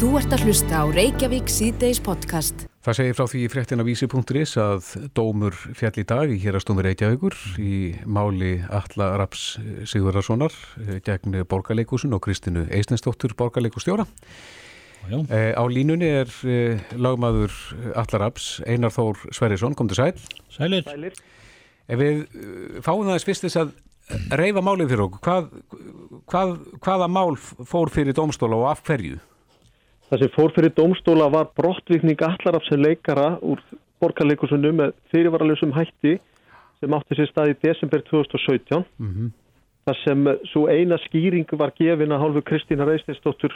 Þú ert að hlusta á Reykjavík síðdeis podcast. Það segir frá því í fréttina vísi.is að dómur fjall í dag í hérastómi Reykjavíkur í máli Alla Raps Sigurðarssonar eh, gegn borgarleikusun og Kristinu Eistensdóttur borgarleikustjóra. Já. Eh, Á línunni er eh, lagmaður Alla Raps Einar Þór Sverrisson, kom til sæl. Sælir. Ef við eh, fáum það fyrst þess að reyfa málið fyrir okkur, hvað, hvað, hvaða mál fór fyrir dómstóla og af hverju? Það sem fór fyrir dómstóla var brottvikning allaraf sem leikara úr borgarleikusunum með fyrirvaralösum hætti sem átti sér stað í desember 2017. Mm Það sem svo eina skýring var gefin að hálfu Kristína Reistinsdóttur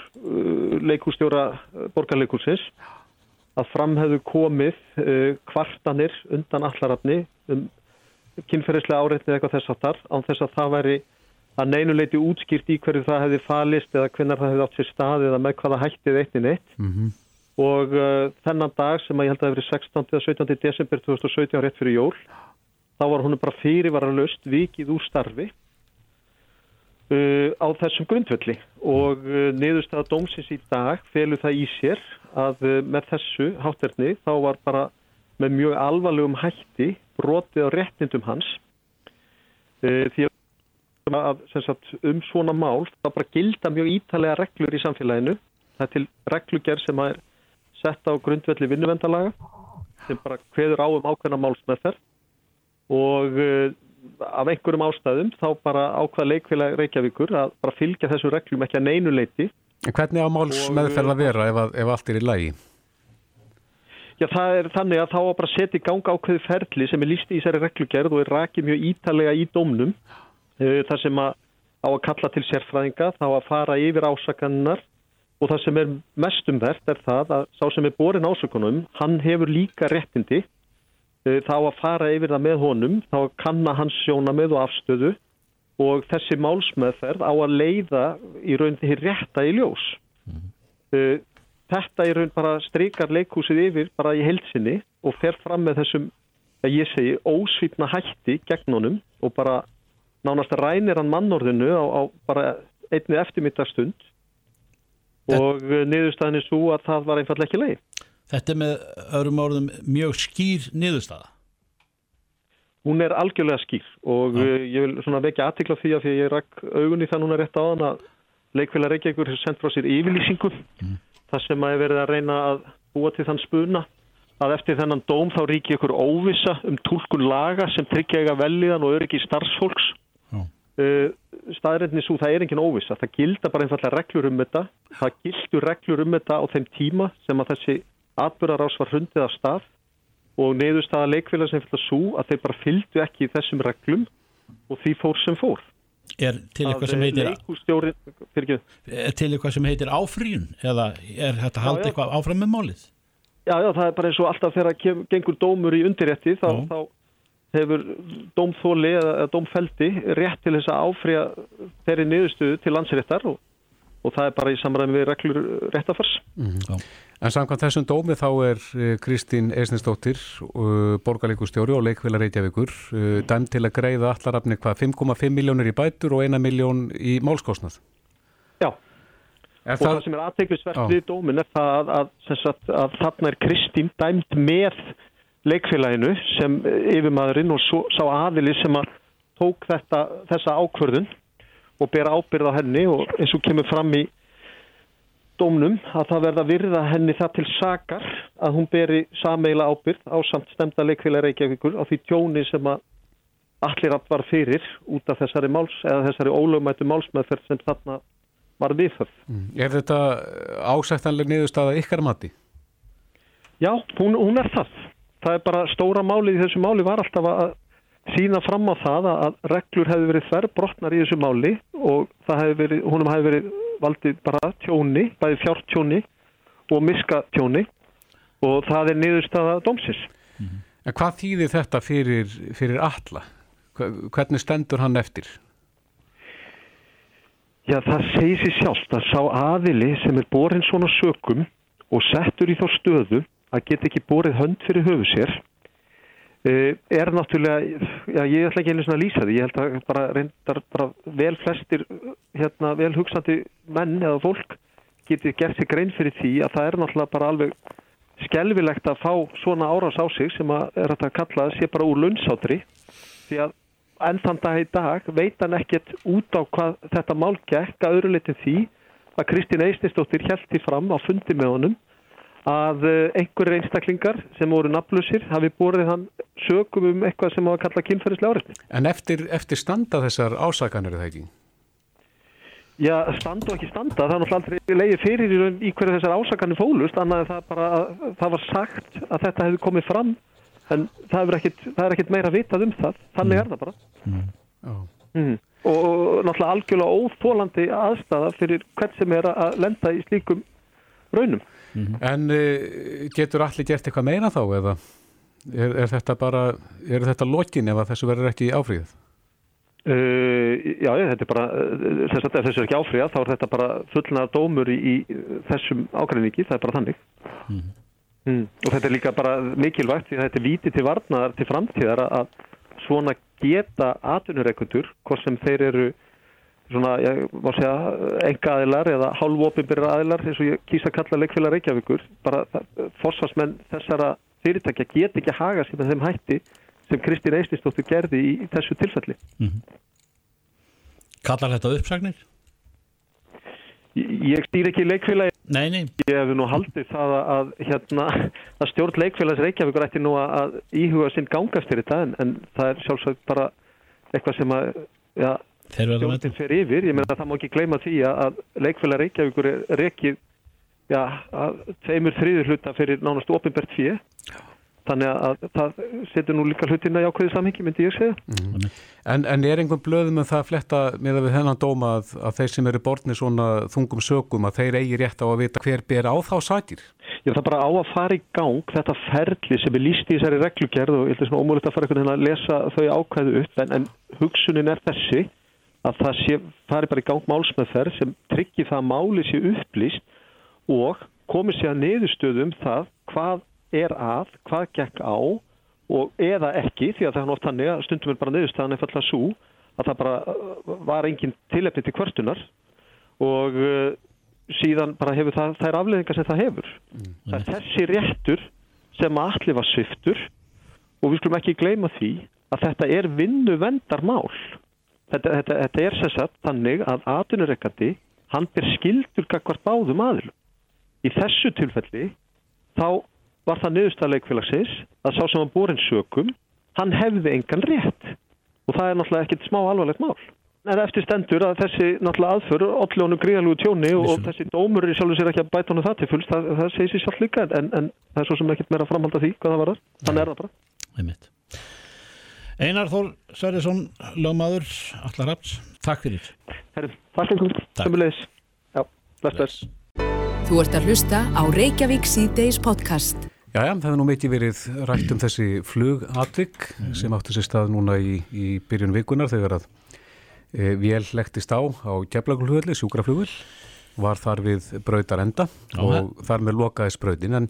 leikústjóra uh, borgarleikusins að fram hefðu komið kvartanir undan allarafni um kynferðislega áreitni eða eitthvað þess aftar án þess að það væri að neinuleiti útskýrt í hverju það hefði falist eða hvernig það hefði átt sér stað eða með hvaða hættið eittin eitt -hmm. og uh, þennan dag sem að ég held að það hefði verið 16. eða 17. desember 2017 rétt fyrir jól þá var hún bara fyrirvaralöst vikið úr starfi uh, á þessum grundvelli og uh, niðurstaða dómsins í dag felur það í sér að uh, með þessu hátterni þá var bara með mjög alvarlegum hætti brotið á réttindum hans uh, því að sem sagt, um svona mál það bara gilda mjög ítalega reglur í samfélaginu. Það er til reglugerð sem er sett á grundvelli vinnuvendalaga sem bara hveður á um ákveðna málsmeðferð. Og uh, af einhverjum ástæðum þá bara ákvað leikfélag Reykjavíkur að bara fylgja þessu reglum ekki að neinu leiti En hvernig á máls Og, meðferð að vera ef, að, ef allt er í lagi? Já, það er þannig að þá að bara setja í ganga ákveði ferli sem er líst í þessari reglugerð og er rakið mjög ítalega í dómnum þar sem að á að kalla til sérfræðinga, þá að fara yfir ásakannar og það sem er mestum verðt er það að sá sem er borin ásökunum, hann hefur líka réttindi. Uh, þá að fara yfir það með honum, þá að kanna hans sjónamið og afstöðu. Og þessi málsmeðferð á að leiða í raun því rétta í ljós. Uh, þetta í raun bara strykar leikhúsið yfir bara í heilsinni og fer fram með þessum, að ég segi, ósvipna hætti gegn honum og bara nánast rænir hann mannorðinu á, á bara einni eftirmittastund og uh, niðurstaðin er svo að það var einfallega ekki leið. Þetta er með öðrum orðum mjög skýr niðurstaða. Hún er algjörlega skýr og Já. uh, ég vil svona vekja aðtikla því að því að ég rakk augun í það núna rétt á þann að leikfélag Reykjavíkur hefur sendt frá sér yfirlýsingu þar sem að er verið að reyna að búa til þann spuna að eftir þennan dóm þá ríki ykkur óvissa um tólkun laga sem tryggja eiga velliðan og öryggi starfsfólks Uh, staðrendin svo það er engin óvissa. Það gilda bara einfallega reglur um þetta. Það gildur reglur um þetta á þeim tíma sem að þessi atbyrðarás var hundið af stað og neyðurstaða leikfélag sem fyrir svo að þeir bara fylgdu ekki þessum reglum og því fór sem fór. Er til eitthvað sem Að, eh, heitir, er til eitthvað sem heitir áfríun eða er þetta já. eitthvað áfram með málið? Já, já, það er bara eins og alltaf þegar gengur dómur í undirrétti þá, þá hefur dómþóli eða, eða dómfeldi rétt til þess að áfrýja þeirri niðurstöðu til landsréttar og, og það er bara í samræmi við reglur réttafars. Já. En samkvæmt þessum dómi þá er eh, Kristín Eisnesdóttir, uh, borgarleikustjóri og leikvila Reykjavíkur, uh, dæm til að greiða allarafni hvað 5,5 miljónir í bætur og 1 miljón í málskostnað. Já, Er og það, sem er aðteglisvert Já. við dómin er það að, að, sagt, að þarna er Kristín dæmt með leikfélaginu sem yfirmaðurinn og svo, sá aðili sem að tók þetta, þessa ákvörðun og bera ábyrð á henni og eins og kemur fram í dómnum að það verða virða henni það til sakar að hún beri sameila ábyrð á samt stemda leikfélag Reykjavíkur á því tjóni sem að allir að var fyrir út af þessari máls eða þessari ólögmættu málsmeðferð sem þarna var viðhöfð. Er þetta ásættanleg niðurstaða ykkar mati? Já, hún, hún er það. Það er bara stóra málið í þessu máli var alltaf að sína fram á það að- reglur hefði verið þverr brotnar í þessu máli og það hefði verið, húnum hefði verið valdið bara tjóni, bæði fjártjóni og miskatjóni og það er niðurstaða dómsins. En hvað þýðir þetta fyrir, fyrir alla? Hvernig stendur hann eftir? Já, það segir sér sjálft að sá aðili sem er borin svona sökum og settur í þá stöðu að geta ekki borið hönd fyrir höfu sér eh, er náttúrulega, já, ég ætla ekki einu svona að lýsa því, ég held að bara reyndar bara vel flestir, hérna, vel hugsandi menn eða fólk getið gert sig grein fyrir því að það er náttúrulega bara alveg skelvilegt að fá svona árás á sig sem að er að kalla sé bara úr launsátri því að enn þann dag í dag veit hann ekkert út á hvað þetta mál gekk að öðru litin því að Kristín Eististóttir því fram á fundi með honum að eh, einhverjir einstaklingar sem voru nafnlusir hafi borðið hann sögum um eitthvað sem á að kalla kynferðislega áreitni. En eftir, eftir standa þessar ásakanir það ekki? Já, standa og ekki standa, það er náttúrulega aldrei leiði fyrir í, hverju þessar ásakanir fólust, annað en það bara, það var sagt að þetta hefði komið fram, en það er ekkit, það er ekkit meira vitað um það, þannig er það bara. Mm. Mm. Og, og náttúrulega algjörlega óþólandi aðstæða fyrir hvern sem er að lenda í slíkum raunum. Mm -hmm. En uh, getur allir gert eitthvað meina þá eða er, er þetta bara, er þetta lokin ef þessu verður ekki áfríðið? Uh, já, þetta er bara, þess að þessu er ekki áfríðað, þá er þetta bara fullna dómur í, í þessum ágræningi, það er bara þannig. Mm -hmm. mm. Og þetta er líka bara mikilvægt því að þetta er vítið til varnar til framtíðar að svona geta atvinnureikundur, hvort sem þeir eru svona, ég má segja, enga aðilar eða hálfópimbyrra aðilar eins og ég kýsa að kalla leikfélag Reykjavíkur bara fórsvarsmenn þessara fyrirtækja get ekki að haga sér með þeim hætti sem Kristín Eististóttur gerði í, í þessu tilfelli mm -hmm. Kallar þetta uppsagnir? Ég, stýr ekki leikfélagi Nei, nei Ég hef nú haldið það að, að, hérna, að stjórn leikfélags Reykjavíkur ætti nú að íhuga sinn gangast fyrir þetta en, en það er sjálfsagt bara eitthvað sem að ja, stjórnir fyrir yfir, ég meina að það má ekki gleyma því að leikfélag Reykjavíkur er rekið já, að tveimur þriður hluta fyrir nánast ofinbært fyrir þannig að það setur nú líka hlutina í ákveði samhengi, myndi ég segja mm. en, en er einhvern blöðum að það fletta með að við þennan dóma að, að þeir sem eru borðni svona þungum sögum að þeir eigi rétt á að vita hver ber á þá sætir? Já, það bara á að fara í gang þetta ferli sem er líst í þessari reglugerð og ég held að það er ómúlegt að fara einhvern veginn að lesa þau ákveðu upp en, en hugsunin er þessi að það sé, fari bara í gang málsmeðferð sem tryggir það að máli sé upplýst og komið sér að niðurstöðum um það hvað er að, hvað gekk á og eða ekki því að það er oft hannig að stundum er bara niðurstöðan eða alltaf svo að það bara uh, var engin tilefni til kvörtunar og uh, síðan bara hefur það, það er afleðingar sem það hefur. Mm. Það er þessi réttur sem allir var sviftur og við skulum ekki gleyma því að þetta er vinnu vendar mál þetta, þetta, þetta er sérsagt þannig að atvinnureikandi hann ber skildur kakvart báðum aðil í þessu tilfelli þá var það niðurstaðleikfélagsins að sá sem var borin sökum hann hefði engan rétt. Og það er náttúrulega ekkit smá alvarlegt mál. En eftir stendur að þessi náttúrulega aðför allljónu gríðalúi tjóni og, og þessi dómur er sjálfur sér ekki að bæta honu það til fullst það, það segir sér sjálf líka en, en það er svo sem ekkit meira framhald af því hvað það var það, þannig er það bara Einar Þór Sverjesson, lögmaður, allar hafts, takk fyrir. Herri, takk fyrir, sömulegis. Já, bless, bless. Þú ert að hlusta á Reykjavík C-Days podcast. Já, já, það hefur nú meiti verið rætt um þessi flugatvik mm. sem áttu sér stað núna í, í byrjun vikunar þegar að e, vél lektist á á Keflagulhulli, sjúkraflugul var þar við brautar enda og þar með lokaðis brautin en,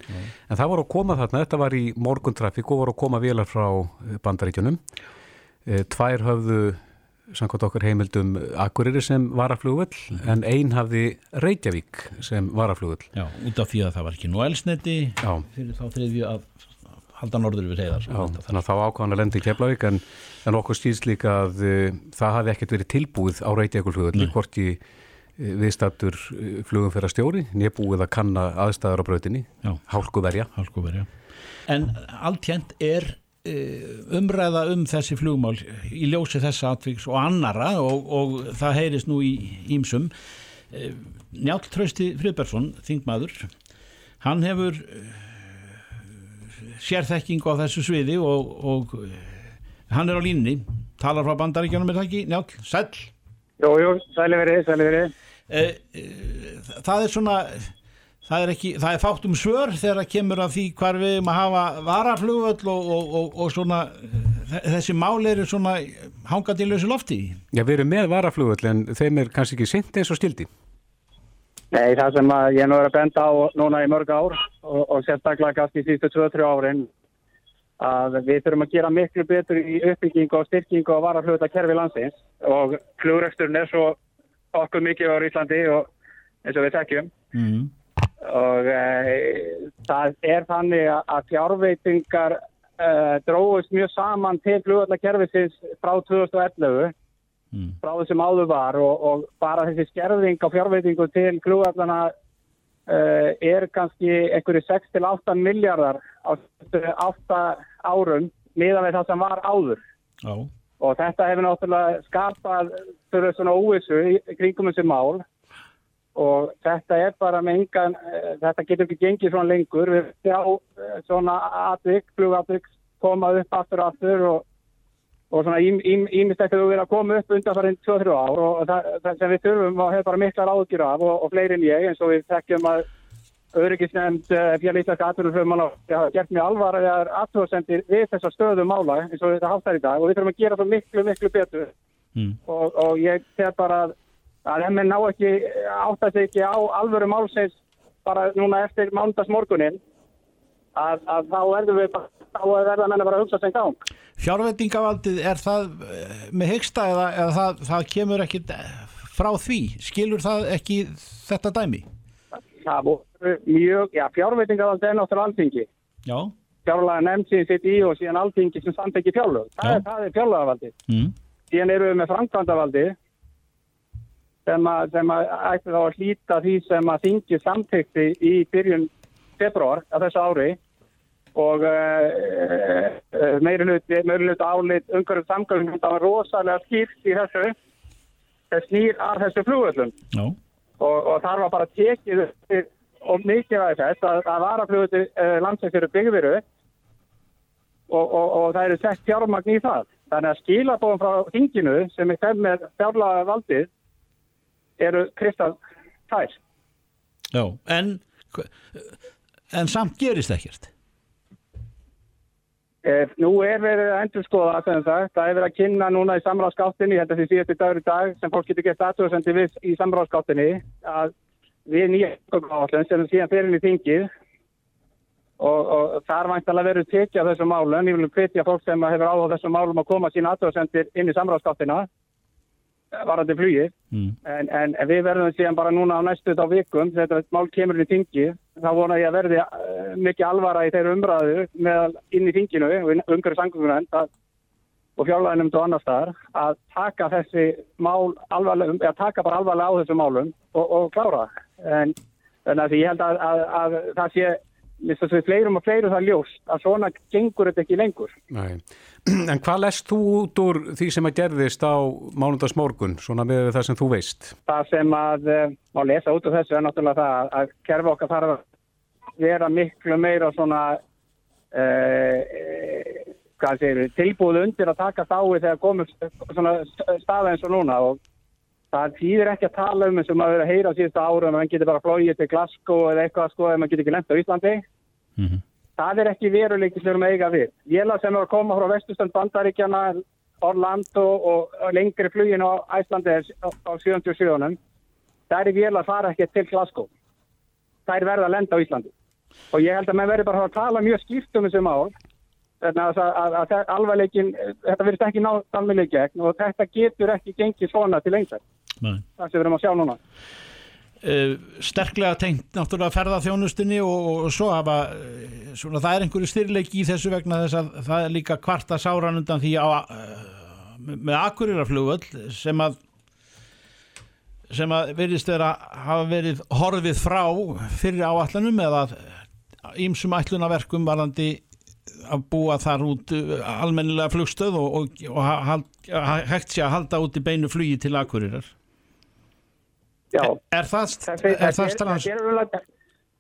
en það voru að koma þarna, þetta var í morguntrafík og voru að koma velar frá eh, bandaríkjunum. E, tvær höfðu samkvæmt okkar heimildum Akureyri sem varaflugvöld -hmm. en einn hafði Reykjavík sem varaflugvöld Já, út af því að það var ekki nú elsneti fyrir þá þriðju að halda norður við reyðar Þannig að þá ákvæðan að lendi í Keflavík en, en okkur stýrst líka að uh, það hafði ekkert verið tilbúið á í viðstattur eh, flugum fyrir að stjóri nefnbúið að kanna aðstæðar á brautinni hálkuverja. hálkuverja. En alltjent er eh, umræða um þessi flugmál í ljósi þessa atviks og annara og, og það heyrist nú í ímsum eh, Njálf Trausti Friðbergsson, þingmaður hann hefur sérþekking á þessu sviði og, og hann er á línni talar frá bandaríkjanum er það ekki? Njálf, sæl Jú, jú, sæli verið, sæli verið Eh, eh, það er svona það er, ekki, það er fátt um svör þegar það kemur af því hvar við erum að hafa varaflugvöld og, og, og, og svona þessi máli eru svona hangað í lausi lofti. Já, við erum með varaflugvöld en þeim er kannski ekki sint eins og stildi Nei, það sem ég nú er að benda á núna í mörg ár og sérstaklega kannski sístu 2-3 árin að við þurfum að gera miklu betur í uppbyggingu og styrkingu og varaflugvölda kerfi landsins og flugreksturinn er svo okkur mikið á Íslandi og eins og við tekjum mm. og e, það er þannig að fjárveitingar e, dróðust mjög saman til flugvallakerfisins frá 2011 Mm. frá þessum áður var og, og bara þessi skerðing á fjárveitingu til flugvallana uh, er kannski einhverju 6-8 miljardar á 8 árum miðan við það sem var áður Já, og þetta hefur náttúrulega skapað fyrir svona óvissu kringum þessi mál. Og þetta er bara með engan, uh, þetta getur ekki gengið svona lengur, við sjá uh, svona atvik, flugatvik koma upp aftur og aftur og og svona ímyndstætt hefur verið að koma upp undan farin 2-3 ár. Og það, það sem við þurfum og hefur bara miklar áðgjur af og, og fleiri en ég eins og við þekkjum að öryggisnefnd fjarlýttarska atvinnuflöfumann hafa gert mjög alvarlegar atvinnsendir við þessa stöðu mála eins og þetta háttar í dag og við þurfum að gera það miklu, miklu betur mm. og, og ég þegar bara að, að mér ná ekki átta sig ekki á alvöru málsins bara núna eftir mándags morgunin að, að þá verðum við bara, þá verða menna bara að hugsa sem gang Fjárveitingavaldið, er það eh, með hyggsta eða, eða það, það kemur ekki frá því? Skilur það ekki þetta dæmi? Það voru mjög, já, fjárveitingavald er náttúrulega alþingi. Já. Fjárlaga nefnd síðan sitt í og síðan alþingi sem samt ekki fjárlög. Það, er- það er fjárlagavaldi. Mm. Síðan eru við með framkvæmdavaldi sem að, sem að ætti þá að hlýta því sem að þingi samtykti í byrjun februar af þessu ári og uh, uh, meiri hluti, meiri hluti álit umhverfum samgöngum það var rosalega skýrt í þessu þess snýr að þessu flugvöldum Já. Og, og þar var bara tekið og mikilvægi þess að, að varaflugvöldi uh, landsins eru byggðiru og, og, og það eru sett fjármagn í það. Þannig að skilabóðum frá hinginu sem er þeim með fjárlaga valdið eru kristall tær. Já. En, en samt gerist ekkert. Eh, nú er verið að endur skoða sem sagt, það er verið að kynna núna í samráðskáttinni, held að því síðasti dagur í dag sem fólk getur gett aðtöðsendir við í samráðskáttinni að við nýja áallun sem síðan fyrir í þingið og, og þar væntalega verið tekið á þessum málum, ég vil hvetja fólk sem hefur áhuga á þessum málum að koma sína aðtöðsendir inn í samráðskáttina varandi flugið. Mm. en, en við verðum síðan bara núna á næstu þá vikum, þetta mál kemur inn í þingi, þá vona ég að verði uh, mikið alvara í þeirra umræðu meðal inn í þinginu, umhverju sangunum og fjárlæðinum og annar staðar, að taka þessi mál alvarlega, eða taka bara alvarlega á þessum málum og, og klára. En þannig að ég held að, að, að það sé Að við fleirum og fleirum það ljóst að svona gengur þetta ekki lengur. Nei. En hvað lest þú út úr því sem að gerðist á mánundagsmorgun, svona með það sem þú veist? Það sem að uh, má lesa út úr þessu er náttúrulega það að kerfi okkar þarf að vera miklu meira svona, uh, hvað segir við, tilbúð undir að taka þái þegar komum svona staða eins og núna og það þýðir ekki að tala um eins og maður verið að heyra á síðustu árum að mann getur bara flóið til Glasgow eða eitthvað sko ef maður getur ekki lent á Íslandi. Mm -hmm. Það er ekki veruleikis við erum að eiga við. Vélag sem er að koma frá vestustönd bandaríkjana, Orlando og, lengri flugin á Æslandi er á, á 77. Það er vélag fara ekki til Glasgow. Það er verið að lenda á Íslandi. Og ég held að maður verður bara að tala mjög skýrt um þessu mál. Þannig að, að, að, að alvarleikin, þetta verður ekki nátt alveg gegn og þetta getur ekki gengið svona til einhver. Nei. Það sem við erum að sjá núna. Uh, sterklega tengt náttúrulega ferðarþjónustinni og, og svo hafa uh, svona, það er einhverju styrleiki í þessu vegna þess að það er líka kvarta sáran undan því á, uh, með akkuriraflugöll sem að sem að verðist vera hafa verið horfið frá fyrir áallanum eða ímsum ætlunaverkum varandi að búa þar út almennilega flugstöð og, og, og hægt sé að halda út í beinu flugi til akkurirar Já. Er það, er það strans?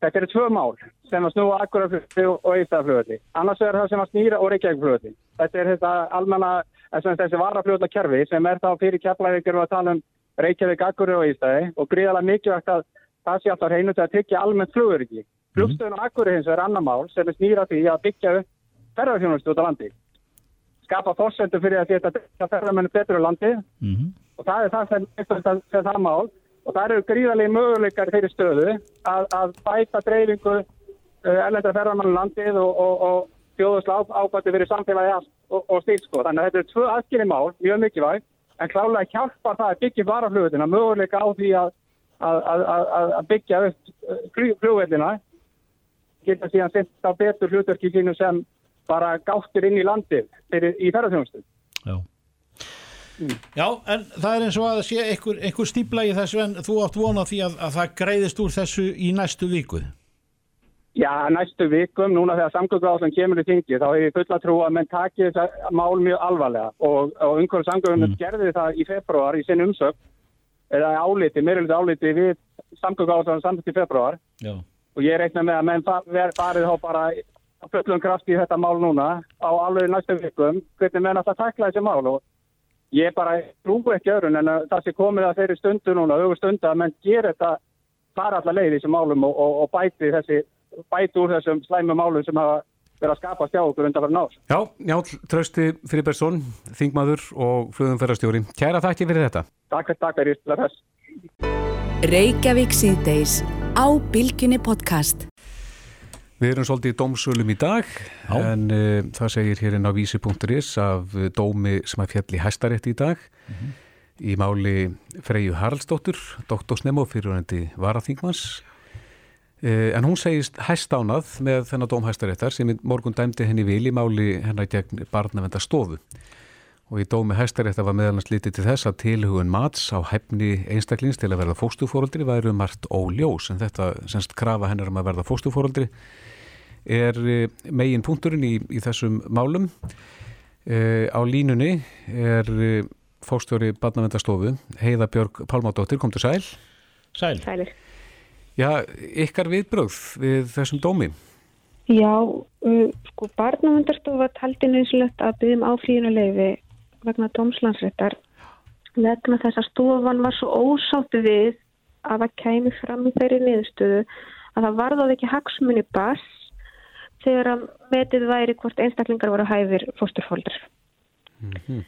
Þetta eru, tvö mál sem að snúa akkuraflugöldi og eistaflugöldi. Annars er það sem að snýra og reykjækflugöldi. Þetta er þetta almenna, þessi varaflugölda kerfi sem er þá fyrir keflavíkur og að tala um Reykjavík, Akkurir og Ístæði og gríðalega mikilvægt að það sé alltaf hreinu til að tryggja almennt fluguriki. Flugstöðun og Akkurir hins er annar mál sem er snýra því að byggja upp ferðarfjónustu út á landi. Skapa fórsendur fyrir að þetta ferðarmennu betur á landi -hmm. og það er það sem, sem, sem það mál og það eru gríðarlega möguleikar fyrir stöðu að, að bæta dreifingu uh, erlendra ferðarmann landið og, og, og fjóðusla ábæti fyrir samfélagi og, og stíl sko. Þannig að þetta eru tvö aðskilji mál, mjög mikilvæg, en klálega hjálpar það að byggja varaflugutina möguleika á því að, að byggja upp fljóðveldina geta síðan sett á betur hlutverki sínu sem bara gáttur inn í landið fyrir, í ferðarþjónustu. Mm. Já, en það er eins og að sé einhver, einhver stíbla í þessu en þú átt vona því að, að það greiðist úr þessu í næstu viku. Já, næstu vikum, núna þegar samgönguáðan kemur í tingi, þá hefur ég fulla trú að menn taki þessa mál mjög alvarlega og, og umhverju samgöngunum mm. gerði það í februar í sinn umsökt, eða áliti, meirulegt áliti við samgönguáðan samt í februar. Já. Og ég reikna með að menn farið þá bara fullum kraft í þetta mál núna á alveg næstu vikum, hvernig menn að það takla þessi mál og ég bara trúi ekki öðrun en það sé komið að þeirri stundu núna, augur stundu að menn ger þetta fara allar leið í þessum málum og, og, og bæti þessi, bæti úr þessum slæmu málum sem hafa verið að skapa stjá okkur undan fyrir nátt. Já, Njál Trausti Fribergsson, þingmaður og flugumferðarstjóri. Kæra þakki fyrir þetta. Takk fyrir, takk fyrir. Reykjavík síðdeis á Bilginni podcast. Við erum svolítið í dómsölum í dag Já. en uh, það segir hérinn á vísi.is af dómi sem að fjalli hæstarétti í dag mm -hmm. í máli Freyju Haraldsdóttur, doktorsnemo fyrirvændi Varaþingmans uh, en hún segist hæstánað með þennan dóm hæstaréttar sem morgun dæmdi henni vil í máli hennar gegn barnavendastofu og í dómi hæstaréttar var meðalans litið til þess að tilhugun mats á hefni einstaklings til að verða fóstufóraldri væru margt óljós en þetta semst krafa hennar um að verða fóstufóraldri er eh, megin punkturinn í, í þessum málum. E, á línunni er eh, fórstjóri Badnavendastofu, Heiða Björg Pálmádóttir, kom til sæl. Sæl. Sælir. Já, ykkar viðbröð við þessum dómi? Já, uh, sko Badnavendastofa taldi nýðslegt að byggjum áfríðunuleifi vegna dómslandsréttar vegna þess að stofan var svo ósáttu við að það kæmi fram í þeirri niðurstöðu að það varðaði ekki hagsmunni bass þegar að metið væri hvort einstaklingar voru hæfir fósturfóldur. Mm -hmm.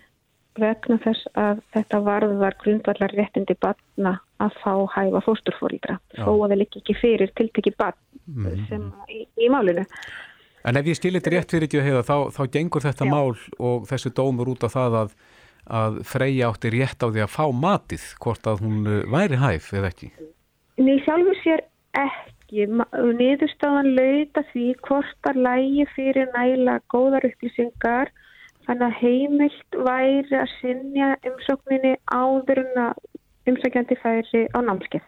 Vegna þess að þetta varðvar grundvallar réttindi batna að fá hæfa fósturfóldra. Þó að það líki ekki fyrir tiltekki batn mm -hmm. sem í, í málinu. En ef ég stilir þetta rétt fyrir ekki að heiða þá, þá gengur þetta Já. mál og þessi dómur út af það að, að Freyja átti rétt á því að fá matið hvort að hún uh, væri hæf eða ekki? Nei, sjálfur sér ekki ekki. Niðurstáðan lauta því hvort að lægi fyrir næla góðar upplýsingar þannig að heimilt væri að sinja umsókninni áður en að umsækjandi færi á námskeið.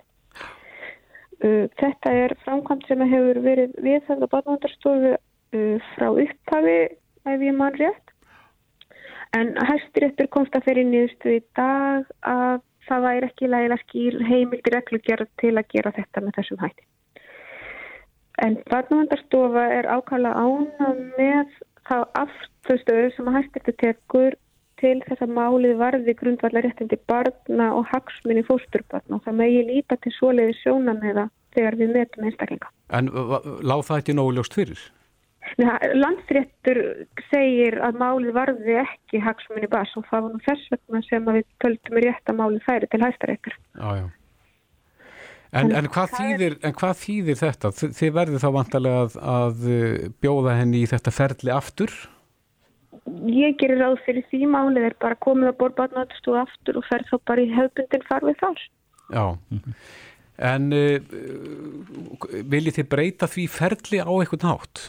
Uh, þetta er framkvæmt sem hefur verið við þetta barnavöndarstofu uh, frá upphafi ef ég mann rétt. En hæstiréttur komst að fyrir nýðustu í dag að það væri ekki lægilega skýr heimildi reglugjörð til að gera þetta með þessum hætti. En barnavendarstofa er ákala ána með þá aftustöðu sem að hægt eftir tekur til þess að málið varði grundvallar réttindi barna og hagsmunni fósturbarna og það megi líta til svoleiði sjóna með það þegar við metum einstaklinga. En láð það ekki nóguljóst fyrir? Landsréttur segir að málið varði ekki hagsmunni bas og það var nú þess vegna sem við töldum rétt að málið færi til hæstaréttur. Já, já. En, en, hvað þýðir, en hvað þýðir þetta? Þið verður þá vantarlega að, að uh, bjóða henni í þetta ferli aftur? Ég gerir ráð fyrir því málið er bara komið að borðbarnáttstu aftur og fer þá bara í höfbundin farfið þar. Já, en uh, viljið þið breyta því ferli á eitthvað nátt?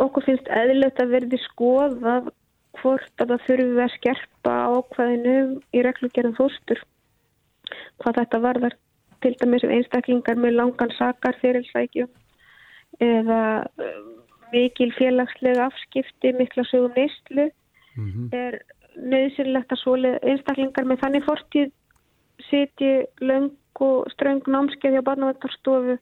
Okkur finnst eðlert að verði skoða hvort að það þurfum að skerpa ákvaðinu í reglugjörðan fórstur hvað þetta varðar til dæmis einstaklingar með langan sakar fyrirsækju eða um, mikil félagslega afskipti, mikla sögum neistlu mm -hmm. er nöðsynlegt að svoleið einstaklingar með þannig fortíð sitji löng og ströng námskeið hjá barnavendarstofu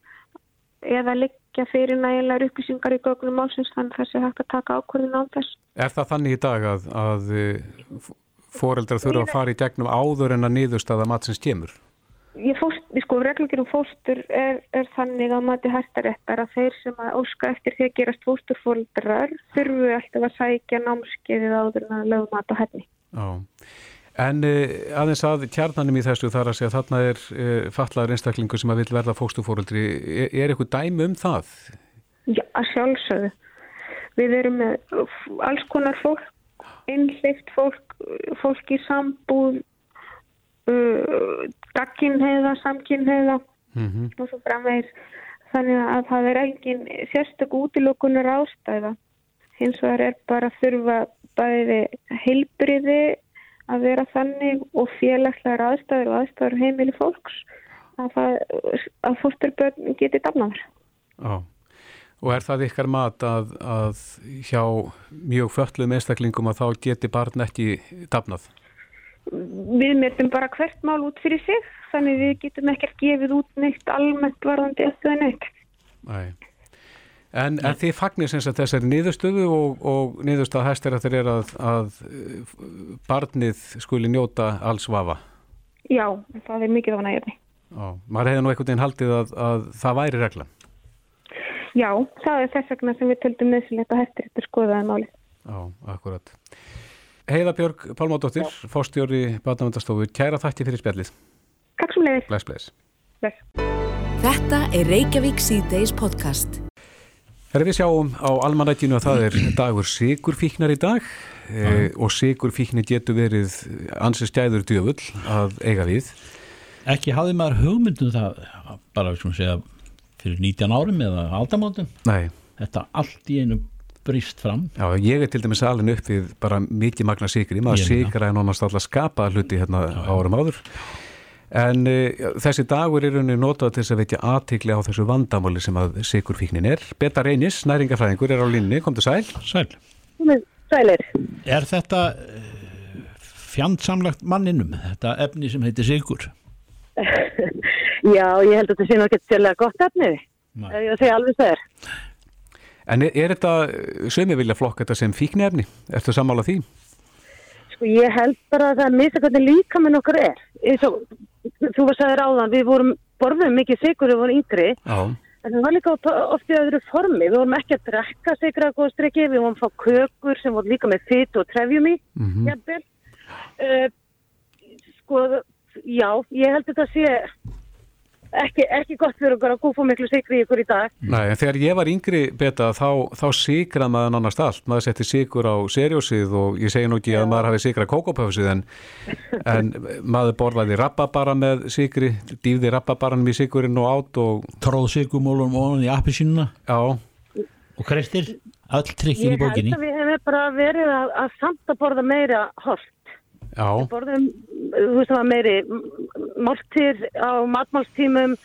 eða liggja fyrir nægilegar upplýsingar í gögnum málsins þannig að þessi hægt að taka ákvörðin á þess. Er það þannig í dag að, að foreldrar þurfa að fara í gegnum áður en að niðurstaða matsins kemur? Ég sko, reglugir um fóstur er, er þannig að mati hæstaréttar að þeir sem að óska eftir því að gerast fósturfóldrar þurfu alltaf að sækja námskeiðið áður en að lögum mat á henni. Já, en uh, aðeins að kjarnanum í þessu þar að segja þarna er uh, fallaður einstaklingu sem að vil verða fósturfóldri. Er, er eitthvað dæmi um það? Já, sjálfsögðu. Við erum með alls konar fólk, einhleift fólk, fólk í sambúð, gagkinheiða, samkinheiða mm -hmm. og svo framvegis þannig að það er engin sérstök útilökunar ástæða hins vegar er bara að þurfa bæði heilbriði að vera þannig og félagslegar aðstæður og aðstæður heimili fólks að, að fósturbörn geti damnaður. Já. Og er það ykkar mat að, að hjá mjög föllum einstaklingum að þá geti barn ekki dafnað? Við metum bara hvert mál út fyrir sig, þannig við getum ekkert gefið út neitt almennt varðandi eftir neitt. Nei. En, en þið fagnir sem þessari niðurstöðu og, og niðurstöða hæstir að þeir eru að, að barnið skuli njóta alls vafa? Já, það er mikið af nægirni. Já, maður hefði nú einhvern veginn haldið að, að það væri reglan. Já, það er þess vegna sem við töldum nöðsynleita hættir eftir skoðaði máli. Já, akkurat. Heiða Björg Pálmádóttir, fórstjóri Bátnavendastofu, kæra þætti fyrir spjallið. Takk sem leiðis. Bless, bless. Bless. Þetta er Reykjavík C-Days podcast. Þegar við sjáum á almanættinu að það er dagur sigurfíknar í dag e, og sigurfíkni getur verið ansi stæður djöfull að eiga við. Ekki hafði maður hugmyndum það bara sem segja fyrir 19 árum eða aldamótum Nei. þetta allt í einu brist fram. Já, ég er til dæmis alveg upp við bara mikið magna sigri, maður er nánast alltaf skapað hluti hérna já, árum áður. En uh, þessi dagur er unni notað til þess að veitja aðtikli á þessu vandamáli sem að sigurfíknin er. Betta Reynis, næringafræðingur, er á linni, kom til sæl. Sæl Sælir. Er þetta uh, fjandsamlagt manninum, þetta efni sem heitir sigur? Já, ég held að þetta sé náttúrulega gott efnið. Ég segi alveg það er. En er, er þetta, sögum við vilja flokka þetta sem fíkni efni? Ertu sammála því? Sko ég held bara að það mista hvernig líka með nokkur er. Svo, þú var sagðið ráðan, við vorum borðum mikið sigur, við vorum yngri. Já. En það var líka oft í öðru formi. Við vorum ekki að drekka sigur að góða streki, við vorum að fá kökur sem voru líka með fytt og trefjum í. Mm -hmm. uh, sko, já, ég held að þetta sé ekki, ekki gott fyrir okkur að gúfa miklu sigri ykkur í dag. Nei, en þegar ég var yngri beta þá, þá sigrað maður nánast allt. Maður setti sigur á serjósið og ég segi nú ekki Já. að maður hafi sigrað kókópöfsið en, en maður borðaði rappabara með sigri, dýfði rappabaranum í sigurinn og átt og... Tróð sigumólum og í appisínuna. Já. Og krestir, all trikkin í bókinni. Ég held að við hefum bara verið að, að samt að borða meira holt. Við borðum, þú veist það var meiri máltir á matmálstímum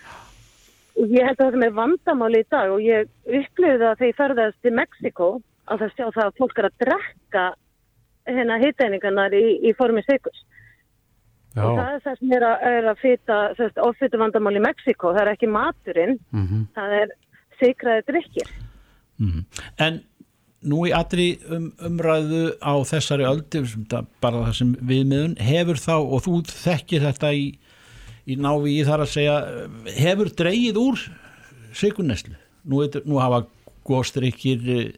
og ég held að það er vandamáli í dag og ég upplýði það þegar ég ferðast til Mexiko að það sjá það að fólk er að drekka hérna hitteiningarnar í, í formi sikurs. Já. Og það er það sem er að, er að fita, ofita vandamáli í Mexiko, það er ekki maturinn, mm -hmm. það er sikraði drikkir. Mm -hmm. En nú í allri um, umræðu á þessari öldi bara það sem viðmiðun hefur þá og þú þekkir þetta í, í návi í þar að segja hefur dreyið úr siguneslu nú, nú hafa góðstrykkir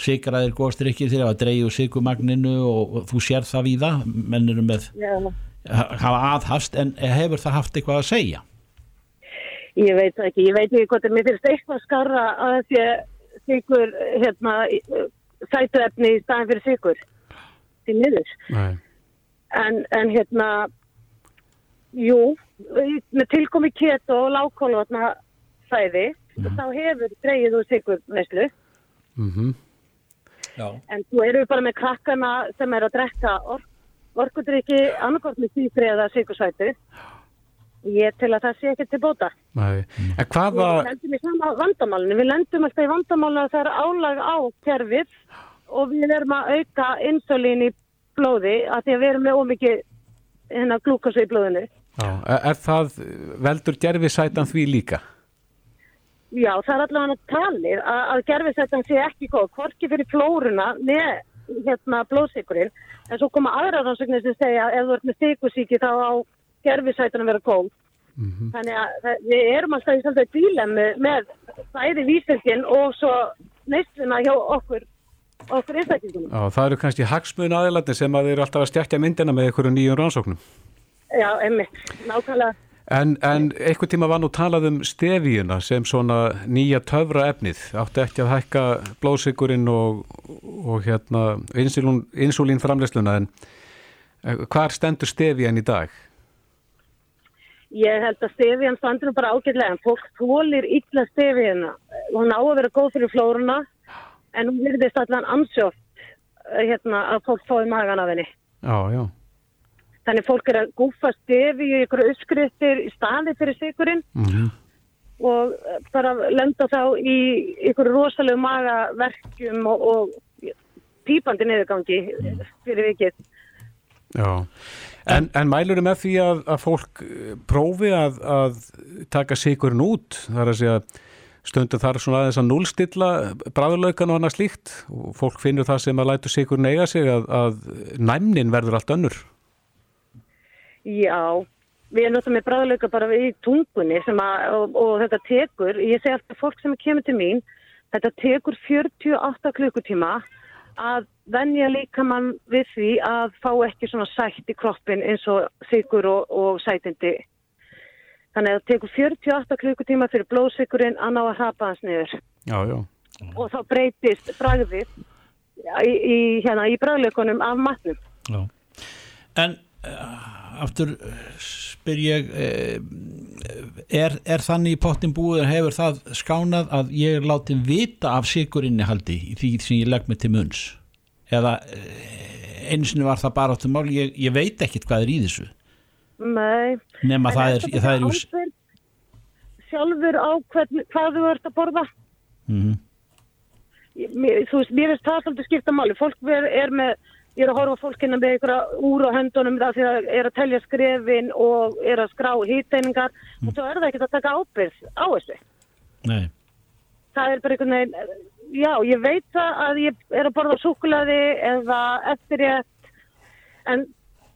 sigraðir góðstrykkir þegar hafa dreyið úr sigumagninu og, og þú sér það við það mennir með yeah. hafa aðhast en hefur það haft eitthvað að segja Ég veit ekki, ég veit ekki hvort er mér finnst eitthvað skarra að þessi sigur hérna, sætuefni í staðin fyrir sigur til niður en, en hérna jú með tilkomi kett og lágkólvatna sæði mm. þá hefur dreyið úr sigur neslu mm -hmm. en þú eru bara með krakkana sem er að drekka ork, orkudriki annarkort með sífri eða sigursætu Ég til að það sé ekki til bóta. Nei. En hvaða... Við lendum í sama vandamálinu. Við lendum alltaf í vandamálinu að það er álag á kerfið og við erum að auka insulín í blóði að því að við erum með ómikið hérna glúkosu í blóðinu. Já, er það veldur gerfisætan því líka? Já, það er allavega að tali að, að gerfisætan sé ekki góð. Hvorki fyrir flórunna með hérna blóðsikurinn en svo koma aðra rannsóknir sem segja ef þú ert með sikursíki þá á gerfisætunum vera góð. Mm -hmm. Þannig að við erum alltaf í samtæði dílemmu með bæði vísfylgin og svo neistluna hjá okkur okkur einstaklingunum. Já, það eru kannski hagsmun aðeins sem að þeir eru alltaf að stjækja myndina með einhverju nýjum rannsóknum. Já, einmitt, nákvæmlega. En, en einhver tíma var nú talað um stefíuna sem svona nýja töfra efnið. Áttu ekki að hækka blóðsigurinn og, og hérna insúlín framleysluna en hvar stendur stefían í dag? Ég held að stefjan standur bara ágætlega en fólk þólir illa stefjana. Hún á að vera góð fyrir flórunna en hún virðist allan ansjótt hérna, að fólk fái magan af henni. Já, já. Þannig fólk er að gúfa stefi í ykkur uppskriftir í staði fyrir sigurinn Mm -hmm. og bara lenda þá í ykkur rosalegu magaverkjum og, og pípandi niðurgangi fyrir vikið. Já, en, en mælur með því að, að fólk eh, prófi að, að taka sigurinn út, þar að segja stundu þar svona aðeins að núlstilla bræðurlaukan og annað slíkt. Og fólk finnur það sem að lætu sigurinn eiga sig að, að næmnin verður allt önnur. Já, við erum náttúrulega með bræðlauka bara í tungunni sem að, og, og þetta tekur, ég segi alltaf fólk sem kemur til mín, þetta tekur 48 klukkutíma að venja líka mann við því að fá ekki svona sætt í kroppin eins og sigur og, og sætindi. Þannig að það tekur 48 klukkutíma fyrir blóðsigurinn að ná að hapa hans niður Já, já. og þá breytist bræðið í, í, hérna, í bræðlaukunum af matnum. Já. En aftur uh, spyr ég uh, er, er þannig í pottin búið en hefur það skánað að ég er látið vita af sigurinnihaldi í því sem ég legg mig til munns? Eða einsinu var það bara áttum mál ég, ég veit ekkit hvað er í þessu. Nei. nema En það er, það er ábyrgð sjálfur á hvern, hvað þú ert að borða? Mm Ég- mér, þú veist, mér finnst það svolítið skipta máli. Fólk er, er með, ég er að horfa á fólk hérna með einhverja úr á höndunum það því að er að telja skrefin og er að skrá hýteiningar og svo er það ekkert að taka ábyrgð á þessu. Nei, það er bara einhvern veginn já, ég veit það að ég er að borða súkulaði eða eftir ég en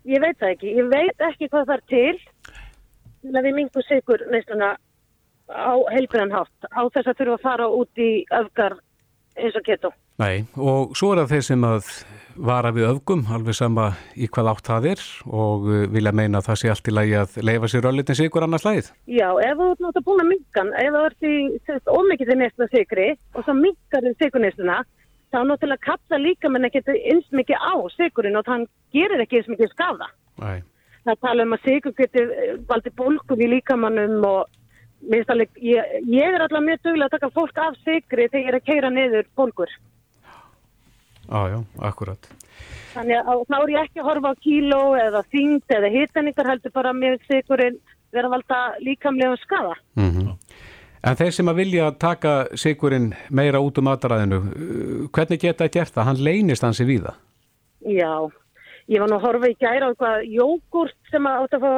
ég veit það ekki. Ég veit ekki hvað það er til til að við mingum sigur neistuna á heilbriðan hátt á þess að þurfa að fara út í öfgar eins og getur Nei, og svo er það þeir sem að vara við öfgum, alveg sama í hvað átt það er og uh, vilja meina að það sé allt í lagi að leifa sér öllutin sigur annars lagið. Já, ef þú ert búin að mingan, ef þú ert í ómikið til neistuna sigri og svo mingar þið sigurneistuna, þá náttúrulega kalla líka menn ekki eins mikið á sigurinn og þann gerir ekki eins mikið skafa. Nei, Það tala um að sigur getur eh, valdið bólkum í líkamannum og alveg, ég, ég er alltaf mjög duglega að taka fólk af sigri þegar ég er að keira niður bólkur. Á já, akkurat. Þannig að þá er ég ekki að horfa á kíló eða þyngd eða hitaningar heldur bara með sigurinn vera valda líkamlega skafa. Mm En þeir sem að vilja taka sigurinn meira út um mataræðinu, uh, hvernig geta það gert það? Hann leynist hansi við það. Já, ég var nú að horfa í gæra á eitthvað jógurt sem að átt að fá,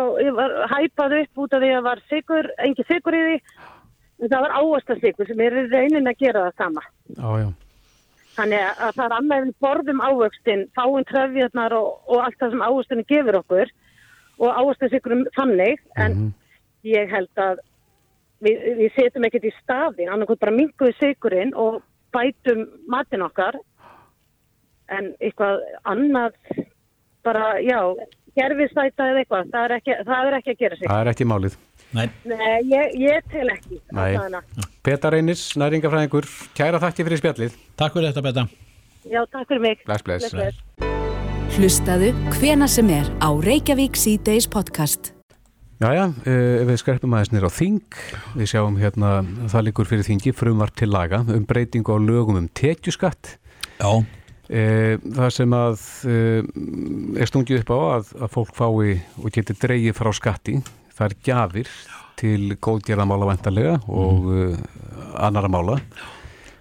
hæpað upp út af því að var sigur, engi sigur í því, en það var ávastassigur sem er í raunin að gera það sama. Já, já. Þannig að það er annað en borðum ávöxtin, fáum trefjarnar og, og allt það sem ávöxtinu gefur okkur og ávöxtasigurum þannig, en ég held að við, við setjum ekkert í staðin, annarkot bara minguðu sigurinn og bætum matin okkar, en eitthvað annað, bara, já, gerfisæta eða eitthvað, það er ekki, það er ekki að gera sig. Það er ekki málið. nei, Nei, ég, ég tel ekki. Nei. Petar Einis, næringafræðingur, kæra þakki fyrir spjallið. takk fyrir þetta betta Já, takk fyrir mig. Bless, bless. bless. Hlustaðu hvena sem er á Reykjavík C-Days podcast. Jæja, eh, ef við skerpum aðeins nýra á þing, við sjáum hérna, það líkur fyrir þingi, frumvart til laga um breytingu á lögum um tekjuskatt. já, E, það sem að e, er stungið upp á að, að fólk fái og geti dreigið frá skatti það er gjafir til góðgerðamála vantarlega og mm. annara mála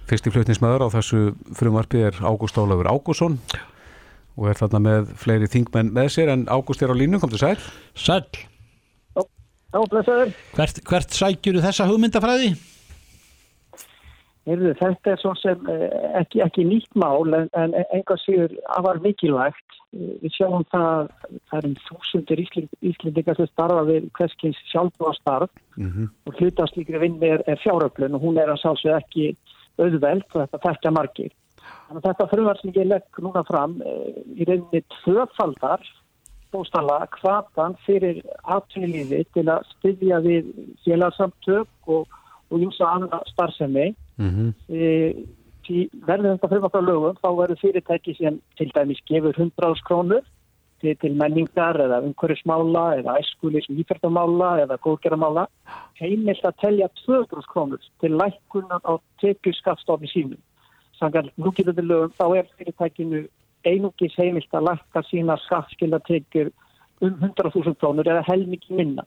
fyrsti flutnismæður á þessu frumvarpi er Ágúst Ólafur Ágússon og er þarna með fleiri þingmenn með sér en Ágúst er á línu, kom til sæl sæl Já, blessaður. hvert, hvert sækjuru þessa hugmyndafræði? Heyrðu, þetta er svo sem eh, ekki, ekki nýtt mál en, en enga síður afar mikilvægt. Við sjáum það, það er um þúsundir Íslendingar sem starfa við hverskins sjálfbúa starf mm og hluta slíkri vinni er, er fjáröflun og hún er að sálsög ekki auðveld og þetta þekkja margir. Þannig að þetta frumvar sem ég legg núna fram eh, í reyninni tvöfaldar bóstala hvatan fyrir atvinnulífi til að styðja við félagsamtök og, og júsa annað starfsemi -hmm. e, því verður þetta frumvarp á lögum þá verður fyrirtæki sem til dæmis gefur 100 krónur til, til menningar eða umhverfismála eða æskulis íferðamála eða góðgerðamála heimilt að telja 200 krónur til lækunan á tekjuskapstofni sínum. Sangar núkýrðuði lögum þá er fyrirtækinu einungis heimilt að lækka sína skattskilatekjur um 100.000 krónur eða helmikið minna.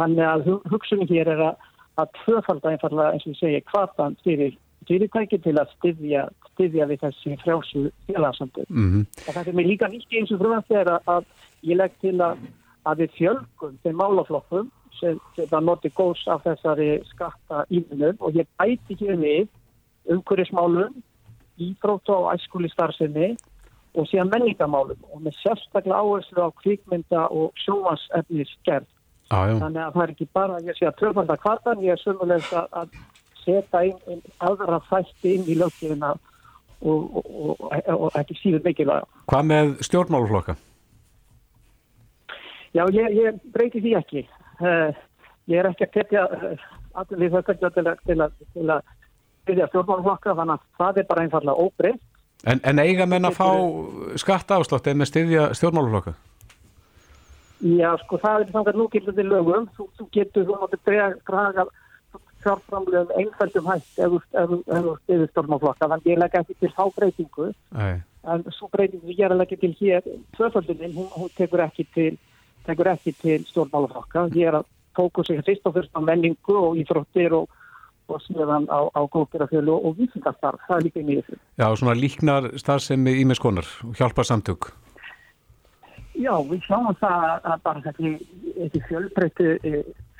Þannig að hugsunum hér er að, að tvöfalda einfallega eins og segi kvartan fyrir fyrirtæki til að styðja, styðja við þessi frjálsu félagsamtöð. Mm -hmm. Og það er líka nýtt eins og frumast er að, að ég legg til að, að við fjölgum þeim málaflokkum sem, sem það noti góðs af þessari skatta íðunum og ég bæti hér við umhverjismálum, ífrótt á æskúli starfsefni og síðan menningamálum og með sérstaklega áherslu á kvíkmynda og sjómasefnis gerð. Ah, Þannig að það er ekki bara að ég sé að tröfanda kvartan, ég er sömulegst að setja inn aðra þætti inn í löggefina og, og, og, og ekki síður mikilvæga. Hvað með stjórnmáluflokka? Já, ég, ég breyti því ekki. Uh, ég er ekki að tekja uh, eh, allir við þetta til að til að byrja stjórnmáluflokka þannig að það er bara einfallega óbreytt. En, en eiga menn að fá skatta áslátt en að styðja stjórnmáluflokka? Já, sko það er samkvæmt núkildandi lögum. Þú, þú getur, þú mátti draga fjárframlegum einfældum hægt ef þú stiður stjórnmáflokka þannig ég legg ekki til þá breytingu. Æ. en svo breytingu ég er að leggja til hér tvöfalduninn, hún, hún tekur ekki til tekur ekki til stjórnmálaflokka. Ég er að fókusa fyrst og fyrst á menningu og íþróttir og, og síðan á, á góðgerðarfjölu og vísindarstarf. Það er líka í mjög Já, svona líknar starfsemi í með skonar og hjálpa samtök Já, við sjáum það að bara þetta fjölbreyttu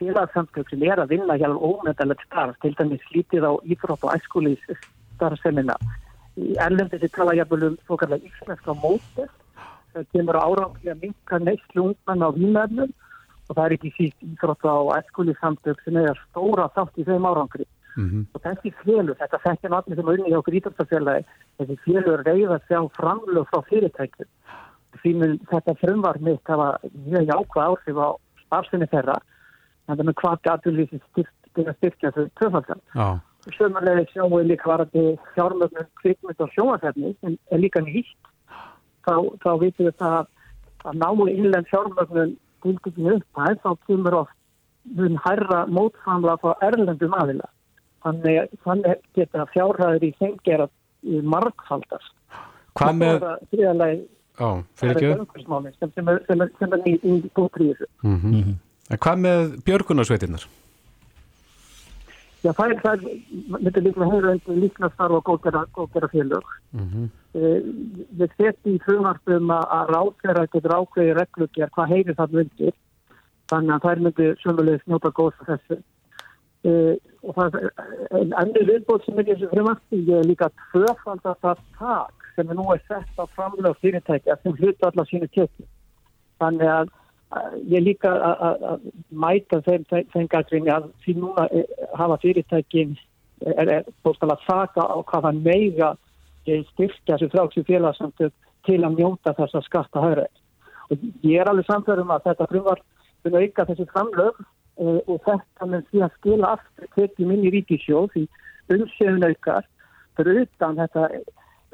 félagsamtök sem er að vinna hjá ómeðalegt starf, til dæmis slítið á íþrótt og æskulís starfsemina. Í erlendi þið tala jafnvel um svo kallar íslenska mótið, það kemur áráðlega að minka neistlu ungmann á výmöfnum og það er ekki síst íþrótt á æskulísamtök sem er stóra þátt í þeim árangri. Mm -hmm. Og þessi félur, þetta þekkja allir sem er unni hjá okkur íþróttafélagi, þessi félur reyða sjá framlög frá fyrirtækjum. Því mun þetta frumvar mitt hafa mjög jákvæð áhrif á starfsinni þeirra þannig að hvað gaturlýsi styrkja þessu töfaldar. Sjömanlega sjáum við líka varandi fjármögnum kvikmynd og sjóasefni en er líka nýtt. Þá, þá vitum við það að námu innlegg fjármögnum tilkynni upp að þá kemur oft mun hærra mótframla frá erlendum aðila. Þannig, þannig geta fjárhæður í þengjara markfaldast. Hvað með... Á, fyrir ekki? Sem er nýtt í bútríðu. Mhm. En hvað með björgunarsveitinnar? Já, það er, það er líka höfður undir líkna starf og góðgera félög. Mm -hmm. Við setjum í frumarfum að ráðgera getur ákveði reglugjær hvað heyrir það myndir. Þannig að það er myndið sömulegis njóta góðs þessu. E, og það er en endur viðbóð sem er í þessu frumarfum. Ég er líka tvöfald að það tak sem er nú að setja framlega fyrirtækja sem hluta allar sínu kjökkum. Þannig að ég líka að mæta þeim þengatrinni að því núna eh, hafa fyrirtækin er, bóstala að þaka á hvað hann meiga styrkja þessu frálsum félagsamtök til að mjóta þessa skatta höfrið. Og ég er alveg samförum að þetta frumvar vil auka þessi framlög e, og þetta með því að skila aftur tekjum inn í ríkisjóð því umsjöfun aukar fyrir utan þetta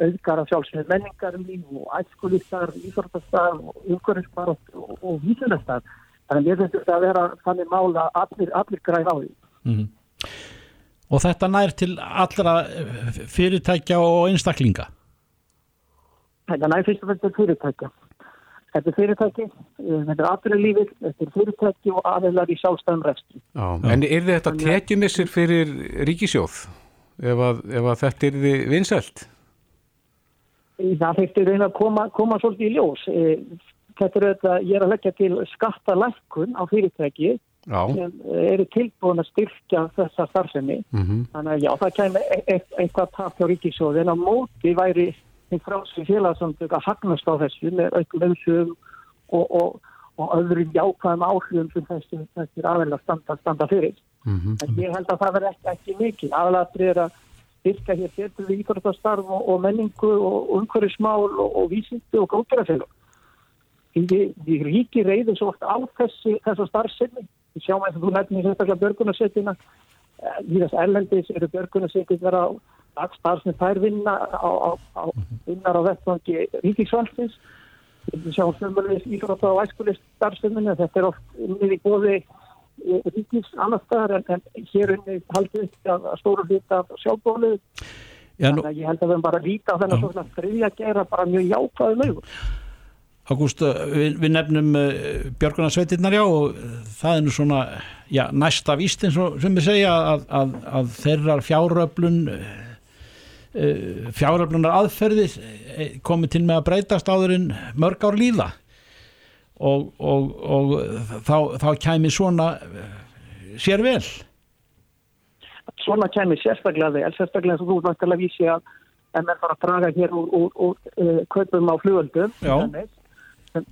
auðgar að sjálfsveit menningarlíf og æskulistar, íþortastar og umhverfisbar og, og, og vísunastar. Þannig að ég finnst þetta að vera þannig mála allir, allir græð á því. Mm -hmm. Og þetta nær til allra eh, fyrirtækja og einstaklinga? Þetta nær fyrst og fyrst til fyrirtækja. Þetta er fyrirtæki, eh, þetta er aðrið þetta er fyrirtæki og aðeinar í sjálfstæðum resti. En er þetta tekjumissir fyrir ríkisjóð ef að, ef að þetta er vinsælt? Það þurfti reyna að koma, koma svolítið í ljós. E, þetta er auðvitað, ég er að leggja til skattalækkun á fyrirtæki já. sem eru tilbúin að styrkja þessa starfsemi. Mm -hmm. Þannig að já, það kemur e eitthvað tap hjá ríkisjóði en á móti væri einn frásum félagsamtök að hagnast á þessu með auðvitaðum og, og, og öðrum jákvæðum áhrifum sem þessi, aðeins standa, standa fyrir. Mm -hmm. En ég held að það verði ekki, ekki mikið. Aðalatrið er að styrka hér betur við íþróttastarf og, og menningu og umhverfismál og, og vísindi og góðgerðarfélag. Því við ríki reyðum svo oft á þessi, þessu starfsefni. Við sjáum eins og þú nefnir sérstaklega börgunarsettina. Í þess erlendis eru börgunarsettin vera starfsefni þær vinna á, á, á, vinnar á vettvangi ríkisvalstins við sjáum sömulegis íþrótta og æskulist starfstömminu, þetta er oft unnið í bóði ríkis annar staðar en, en hér unnið haldið að, að stóru hluta sjálfbólu þannig að ég held að við bara líka á þennan svona þriðja gera bara mjög jákvæðu lögur Ágúst, við, við nefnum uh, Björgunarsveitirnar já og það er nú svona já, næsta víst eins og sem við segja að, að, að þeirrar fjáröflun fjáröflunar aðferði komið til með að breytast áður en mörg ár líða og, og, og þá, þá kæmi svona sér vel. Svona kæmi sérstaklega vel sérstaklega þú vant að vísi að en mér fara að draga hér úr, úr, úr uh, kaupum á flugöldum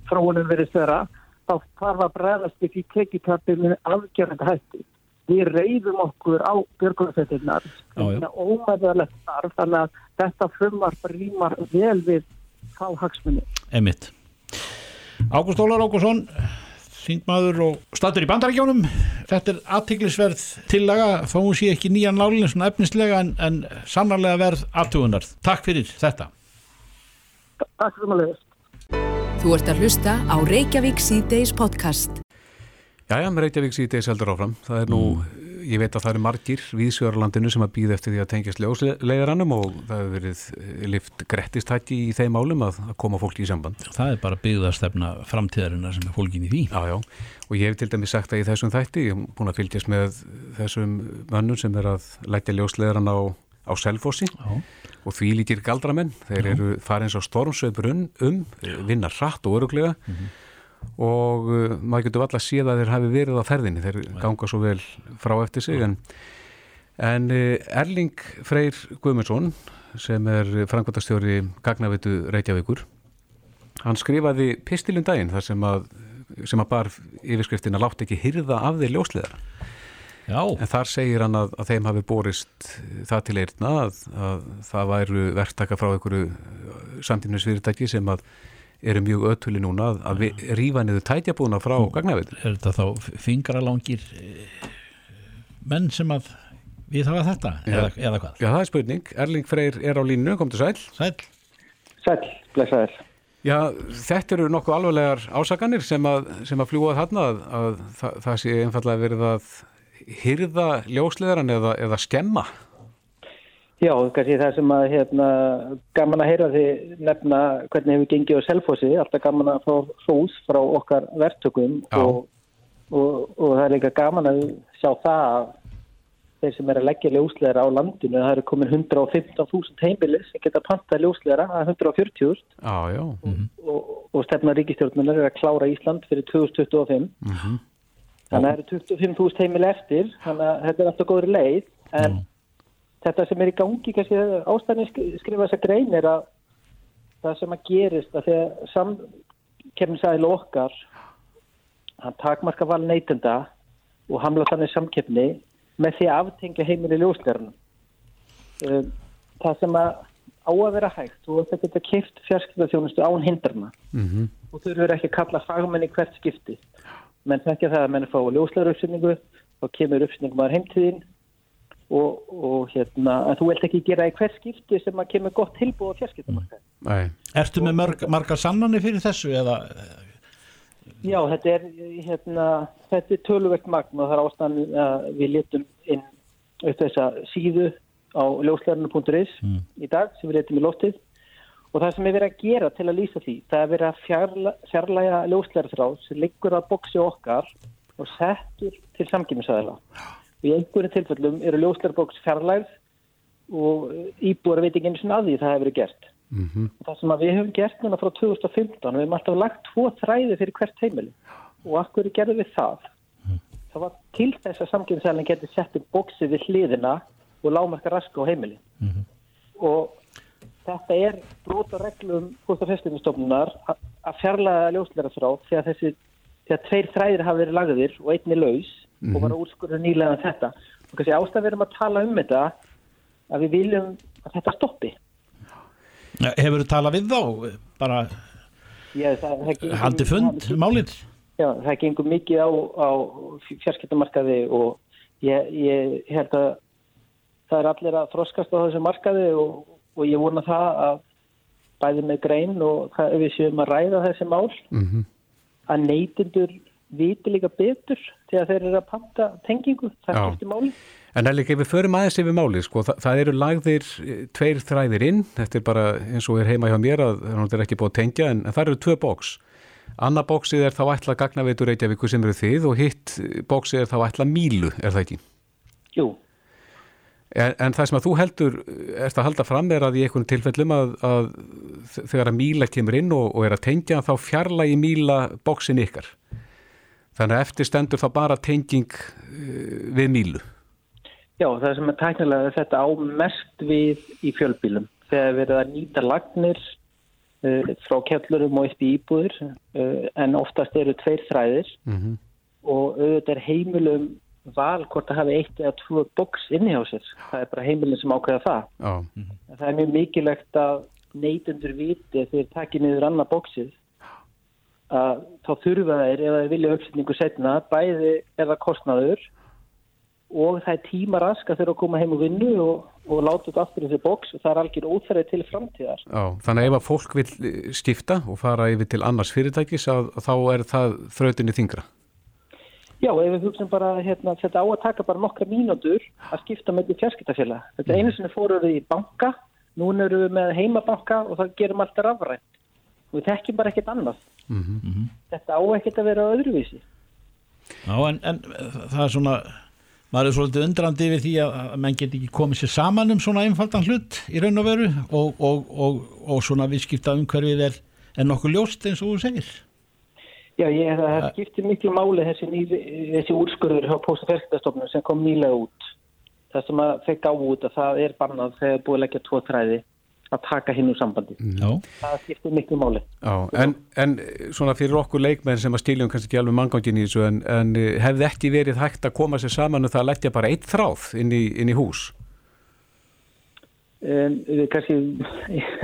fróunum verið störa þá þarf að bregðast upp í tekitapinu afgerðandi hætti. Við reyðum okkur á björgunarsveitirnar ómæðarlegt starf þannig að þetta frumar rýmar vel við þá hagsmunni Emmitt Ágúst Ólar Ágússon þingmaður og statur í bandarækjónum þetta er aðtiklisverð tillaga þó hún sé ekki nýjan lálinn svona efnislega en, en sannarlega verð aðtugunar Takk fyrir þetta. Takk fyrir maður Þú ert að hlusta á Reykjavík C-Days podcast. Jæja, með Reykjavík síðdeis heldur áfram. Það er nú, mm. Ég veit að það eru margir viðsjörlandinu sem að býða eftir því að tengjast ljóslegarannum og það hefur verið eh, lift grettistætti í þeim álum að, að koma fólki í samband. Það er bara byggðarstefna framtíðarinnar sem er fólkin í því. Já, já, og ég hef til dæmis sagt að í þessum þætti, ég hef búin að fylgjast með þessum mönnum sem er að lætja ljóslegarann á, á selfossi og því líkir galdramenn. Þeir já. eru farins á stormsveipur um, vinna rætt og öruglega mm -hmm og uh, maður getur alltaf síða að þeir hafi verið á ferðinni, þeir ganga svo vel frá eftir sig en, en uh, Erling Freyr Guðmundsson sem er frangværtastjóri Gagnavitu Reykjavíkur hann skrifaði pistilum daginn þar sem að, sem að bar yfirskriftin að látt ekki hyrða af þeir ljósleðar Já. en þar segir hann að, að þeim hafi borist það til eirna að, að það væru verktaka frá einhverju samtífnisfyrirtæki sem að eru mjög ötuli núna að, að við rýfa niður tætjabúna frá gagnaveitur. Er þetta þá fingralangir eh, menn sem að við hafa þetta eða, eða hvað? Já, það er spurning. Erling Freyr er á línu, kom til sæl. Sæl. Sæl, blessaður. Já, þetta eru nokkuð alveglegar ásaganir sem að, sem að fljúa þarna að, að það, það sé einfallega verið að hyrða ljósleðaran eða, eða skemma. Já, kannski það sem að hérna, gaman að heyra því nefna hvernig hefur gengið á selfósi, alltaf gaman að fá hrús frá okkar verktökum og, og, og það er líka gaman að sjá það að þeir sem er að leggja ljósleira á landinu, það eru komin 115.000 heimilis sem geta pantað ljósleira að 140.000 mm -hmm. og, og stefna ríkistjórnunar er að klára Ísland fyrir 2025 mm -hmm. þannig að það eru 25.000 heimil eftir, þannig að þetta er alltaf góður leið. En mm þetta sem er í gangi, kannski ástæðin skrifa þessa grein er að það sem að gerist að þegar samkefnisæðil okkar hann takmarka val neytenda og hamla þannig samkefni með því aftengja heimili ljósleirinn um, það sem að á að vera hægt og þetta geta kipt fjarskiptaþjónustu án hindarna mm -hmm. og þau eru ekki að kalla fagmenni hvert skipti. Menn þekkja það að menn fá ljósleira uppsynningu og kemur uppsynningum að heimtíðin og, og hérna, en þú vilt ekki gera í hver skipti sem að kemur gott tilbúið á fjarskiptamarkaði. Mm. Ertu með marg, margar sannanir fyrir þessu eða? Já, þetta er, hérna, þetta er töluvert magn og það er ástæðan að við letum inn upp þessa síðu á ljóslegarnu.is mm. í dag sem við letum í lóttið og það sem er verið að gera til að lýsa því það er verið að fjarla, fjarlæga ljóslegarþráð sem liggur að boksi okkar og settur til samkynnsæðila í einhverju tilfellum eru ljóslerbóks fjarlægð og íbúar veit ekki eins og að því það hefur verið gert mm -hmm. það sem við hefum gert núna frá 2015 við hefum alltaf lagt tvo þræði fyrir hvert heimili og akkur gerðum við það mm. það var til þess að samkynnsælinn getur sett í bóksi við hliðina og lágmarka raska á heimili mm -hmm. og þetta er bróta reglum fórstafestinustofnunar að fjarlæga ljóslerafrá þegar þessi þegar tveir þræðir hafa verið lagðir og einni laus mm -hmm. og var að úrskurða nýlega um þetta og kannski ástæð verðum að tala um þetta að við viljum að þetta stoppi Hefur þú talað við þá? Bara haldi fund málið? Já, það gengur mikið á, á fjarskiptamarkaði og ég, ég held að það er allir að þroskast á þessu markaði og, og ég vona það að bæði með grein og það, við séum að ræða þessi mál mm -hmm. að neytindur viti líka betur þegar þeir eru að panta tengingu, það skiptir máli. En Ellik, ef við förum aðeins yfir máli, sko, það, það eru lagðir eh, tveir þræðir inn, þetta er bara eins og er heima hjá mér að það er ekki búið að tengja, en, en það eru tvö bóks. Anna bóksið er þá ætla gagnaveitur Reykjavíku sem eru þið og hitt bóksið er þá ætla mílu, er það ekki? Jú. En, en það sem að þú heldur, erst að halda fram er að í einhvern tilfellum að, að þegar að míla kemur inn og, og er að tengja þá fjarlægi míla bóksin ykkar. Þannig að eftir stendur þá bara tenging uh, við mílu. Já, það sem er tæknilega þetta á mest við í fjölbílum. Þegar erum að nýta lagnir uh, frá kellurum og í íbúður uh, en oftast eru tveir þræðir Mm -hmm. og auðvitað er heimilum val hvort að hafa eitt eða tvo boks inni hjá sér. Það er bara heimilin sem ákveða það. Já. En það er mjög mikilvægt að neytundur viti þegar takir niður annað bóksið að þá þurfa þeir ef þeir vilja uppsetningu setna bæði eða kostnaður og það er tíma rask að þeirra að koma heim og vinnu og, og láta þetta aftur í þessi bóks og það er algjör óþærið til framtíðar. Já, þannig ef að fólk vil skipta og fara yfir til annars fyrirtækis að, þá er það þrautinni þingra. Já, ef við hugsaum bara hérna, þetta á að taka bara nokkra mínútur að skipta með því fjarskiptafélag. Þetta einu sinni fóruð við í banka, núna eru við með heimabanka og það gerum alltaf rafrænt. Við þekkjum bara ekkert annað. Mm -hmm. Þetta á ekkert að vera öðruvísi. Já, en, en það er svona, maður er svolítið undrandi yfir því að, menn get ekki komið sér saman um svona einfaldan hlut í raun og veru og, og, og, og svona viðskipta umhverfið er, er nokkuð ljóst eins og þú segir. Já, ég, það skiptir miklu máli þessi, þessi úrskurður hjá Póst- og fjarskiptastofnun sem kom nýlega út. Það sem að fekk á út að það er bannað þegar búið að leggja tvo þræði að taka hinn úr sambandi. Já. Það skiptir miklu máli. Já, en, en svona fyrir okkur leikmenn sem að skiljum kannski ekki alveg manngangin í þessu en, en eh, hefði ekki verið hægt að koma sér saman og það að leggja bara eitt þráð inn í, inn í hús? Um, við kannski,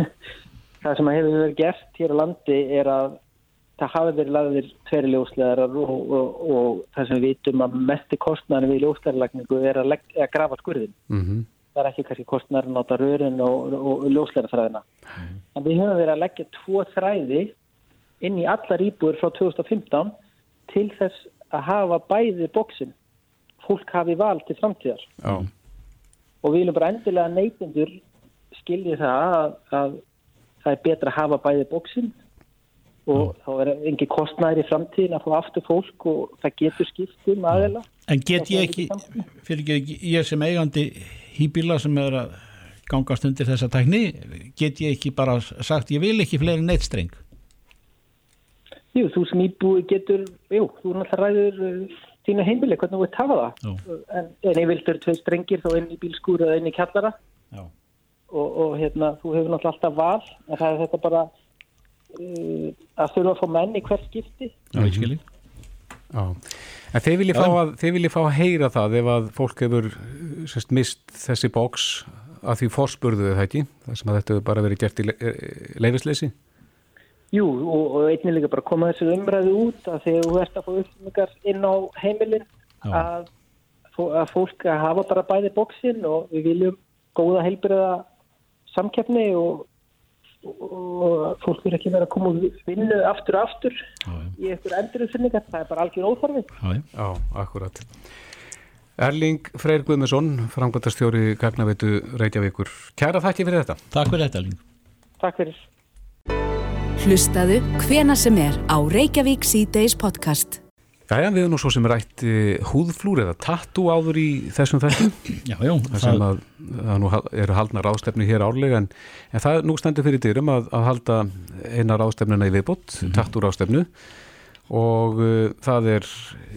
það sem að hefur verið gert hér á landi er að það hafi verið lagðir tveri ljóslegarar og, og, og það sem við vitum að mesti kostnæðan við ljóslegarlagningu er að, legg, að grafa skurðin. Mm Það er ekki kannski kostnæðan að nota rörin og, og ljóslegarþræðina. En við höfum verið að leggja tvo þræði inn í allar íbúður frá 2015 til þess að hafa bæði bóksin. Fólk hafi val til framtíðar Já, og við viljum bara endilega neytendur skilji það að, að það er betra að hafa bæði bóksinn og þá er engin kostnæður í framtíðin að fá aftur fólk og það getur skipt um aðeila. En get ég ekki, fyrir ekki, ég sem eigandi hýbíla sem er að gangast undir þessa tækni, get ég ekki bara sagt, ég vil ekki fleiri neitt streng. Jú, þú sem íbúi getur, jú, þú náttúrulega ræður uh, þínu heimili, hvernig þú vilt hafa það. En, en ég vildur tvei strengir þá inn í bílskúru eða inn í kjallara Já. og, og hérna, þú hefur náttúrulega alltaf val, en það er þetta bara að þurfa að fá menn í hver skipti. Já, ég skilji. já. En þeir viljið fá, að- þeir viljið fá að heyra það ef að fólk hefur eh, sérst, mist þessi bóks að því forspurðu það ekki, það sem að þetta hefur bara verið gert í le leifisleysi. Jú, og, og einnig líka bara koma þessu umræðu út að þegar þú ert að fá uppmyngar inn á heimilin að, að fólk að hafa bara bæði bóksinn og við viljum góða heilbriða samkeppni og, og fólk verður ekki vera að koma og vinna aftur og aftur Já, í einhver endurumfinningar, það er bara algjör óþarfi. Já, já. Já, akkurat. Erling Freyr Guðmusson, frangvöldastjóri Gagnaveitu Reykjavíkur. Kæra þakki fyrir þetta. Takk fyrir þetta, Ling. Takk fyrir. Hlustaðu hvena sem er á Reykjavík C-Days podcast. Jæja, við erum nú svo sem rætt uh, húðflúr eða tattoo áður í þessum þættum. Já, já, Það sem að, að nú eru haldna ráðstefni hér árlega en, en það nú stendur fyrir dyrum að, að halda eina ráðstefnuna í viðbútt, mm tattoo ráðstefnu og uh, það er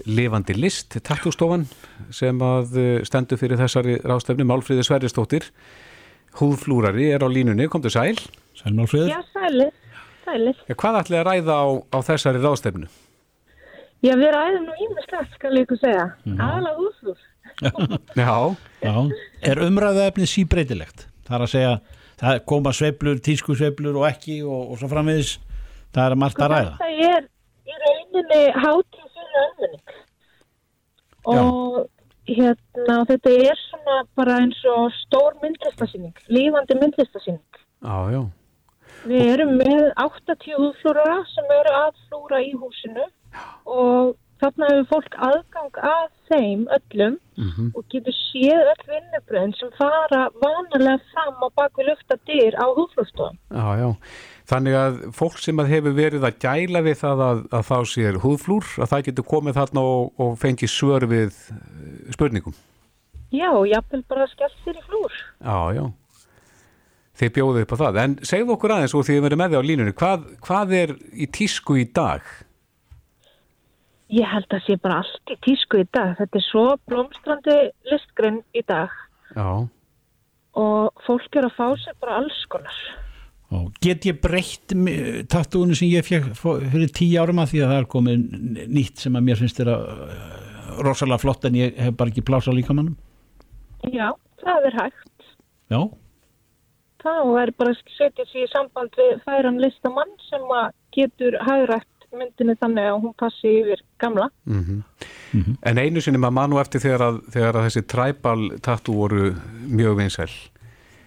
lifandi list, tattoo-stofan sem að uh, stendur fyrir þessari ráðstefnu, Málfríði Sverristóttir húðflúrari er á línunni, komdu sæl. Sælmálfríður. Já, sælir, sælir. Ja, hvað ætlaði að ræða á, á þessari ráðstefnu? Já, við ræðum nú ímislegt, skal ég ykkur segja. Aðalega úsúr. Já, Já, er umræðaefnið síbreytilegt? Það er að segja, það koma sveiflur, tískusveiflur og ekki og, og svo framvegis, það er margt að ræða. Þetta er í rauninni hátíð fyrir almenning. Og hérna, þetta er svona bara eins og stór myndlistasýning, lífandi myndlistasýning. já, já. Við erum með 80 húðflúra sem eru að flúra í húsinu og þarna hefur fólk aðgang að þeim öllum Mhm. og getur séð öll vinnubröðin sem fara vanalega fram á baku luftadyr á húðflústofum. Já, já. Þannig að fólk sem að hefur verið að gæla við það að, að fá sér húðflúr, að það getur komið þarna og, og fengið svör við eh, spurningum. Já, jafnvel bara skellt sér í flúr. Já, já. Þið bjóðu upp á það. En segðu okkur aðeins og þið verið með því á línunni, hvað, hvað er í tísku í dag? Ég held að sé bara allt í tísku í dag. Þetta er svo blómstrandi listgrinn í dag Já. og fólk er að fá sér bara alls konar. Og get ég breytt tattúinu sem ég fekk fyrir tíu árum að því að það er komið nýtt sem að mér finnst þeirra rosalega flott en ég hef bara ekki plása líka mannum? Já, það er hægt. Já. Það er bara að setja sér í samband við færan listamann sem að getur hagrætt myndinni þannig að hún passi yfir gamla. Mm En einu sinni maður mann og eftir þegar að, þegar að þessi træbal tattú voru mjög vinsæl.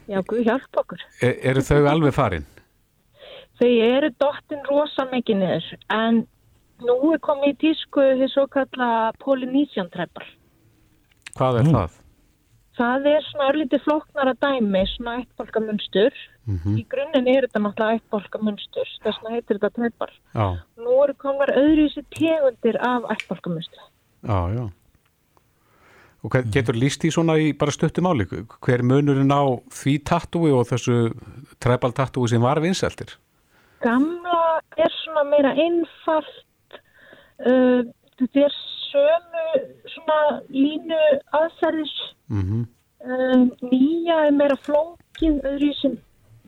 Já, Guð hjálp okkur. Er, eru þau alveg farin? Þau eru dottin rosa mikið niður en nú er komið í tísku því svo kalla Polynesian træbal. Hvað er það? Það er svona örlítið flóknara dæmi, svona eittbólkamunstur. Mm Í grunninn er þetta náttúrulega eittbólkamunstur, þess vegna heitir þetta. Já, Nú eru komar öðruvísi tegundir af eittbólkamunstur. já, já. Og hvað, getur líst í svona í bara stuttum áli? Hver er munurinn á því tattúi og þessu træbal tattúi sem var vinsæltir? Gamla er svona meira einfalt, uh, þetta er sömu svona línu aðferðis, Mm uh, nýja er meira flókið, öðruvísi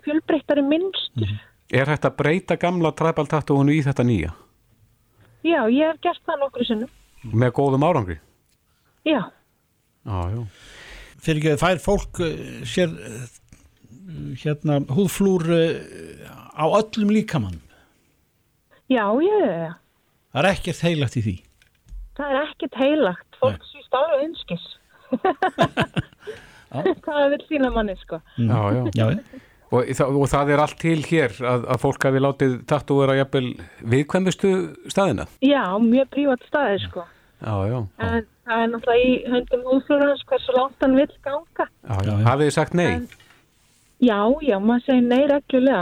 fjölbreyttari minnstur. Er hægt að breyta gamla træbal tattúinu í þetta nýja? Já, ég hef gert það nokkru sinnum. Með góðum árangri? Já, Já, já. Fyrir ekki að fær fólk uh, sér uh, hérna húðflúr uh, á öllum líkamann. já, já, já, já. Það er ekkert heilagt í því. Það er ekkert heilagt. Fólk síst alveg einskis. það vil sína manni, sko. Já, já. Já, já. Og, og það er allt til hér að, að fólk hafi látið tattúvera jafnvel viðkvæmustu staðina? Já, mjög prívat staðir, sko. Já, já. En það er náttúrulega í höndum húðflúrans hversu langt hann vil ganga. já, já. Hafið þið sagt nei? En- Já, já, maður segir nei reglulega.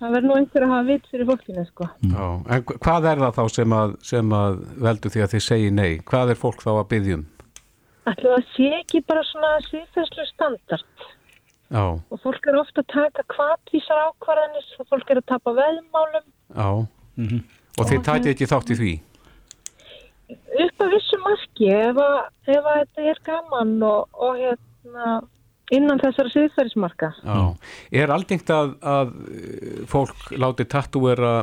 Það verður nú einhver að hafa vitt fyrir fólkinu, sko. Já. En hva- hvað er það þá sem að, sem að veldu því að þið segi nei? Hvað er fólk þá að byggjum? Ætlu það sé ekki bara svona síðfærslu standard Já, og fólk er ofta að taka kvartvísar ákvarðanis og fólk er að tapa veðmálum já. Og þið takið ekki þátt í því? upp að vissu marki ef að, ef að þetta er gaman og, og hérna innan þessara síðfærismarka. Já. Er algengt að, að eh, fólk láti tattúera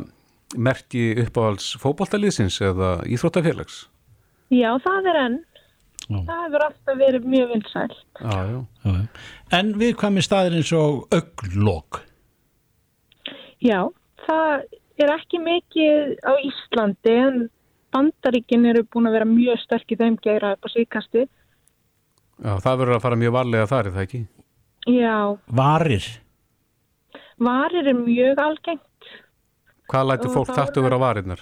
merki uppáhalds fótboltaliðsins eða íþróttafélags? Já, það er enn. Já. Það hefur alltaf verið mjög vinsæl. Já, já. En við hvað með staðir eins og auglokk? Já, það er ekki mikið á Íslandi en bandaríkin eru búin að vera mjög sterk í þeim geira upp á síkasti. Já, það verður að fara mjög varlega þar, er það ekki? Já, Varir? varir er mjög algengt. Hvað Og fólk þá er tattúera varirnar?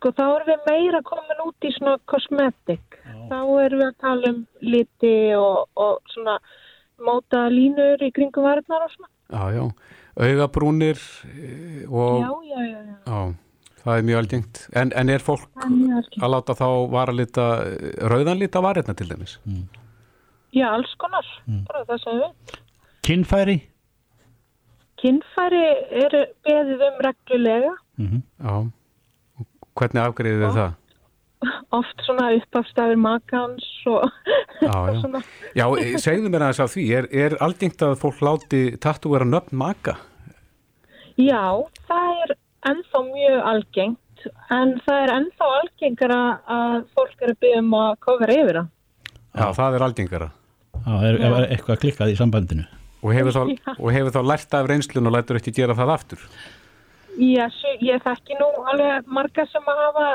Sko þá erum við meira komin út í svona kosmetik. Þá erum við að tala um liti og, og svona móta línur í kringum varirnar og svona. Já, já. Augabrúnir eh, og... Já, já, já, já. Já, það er mjög algengt. En, en er fólk að láta þá varalita, rauðanlita varirna til dæmis? Já, alls konar. Bara það sem við. Kinnfæri? Kinnfæri eru beðið um reglulega. Já. Hvernig afgriðið þið það? Oft svona uppafstafir makans og Já, já. svona. Já, eh, segðu mér aðeins af því. Er, er algengt að fólk láti tattúera nöfn maka? Já, það er ennþá mjög algengt en það er ennþá algengara að fólk er að byggja um að kofra yfir það. Já, það er algengara. Já, er, er eitthvað klikkað í sambandinu? Og hefur þá, og hefur þá lært af reynslun og lætur ekki gera það aftur? Já, svo, ég þekki nú alveg marga sem að hafa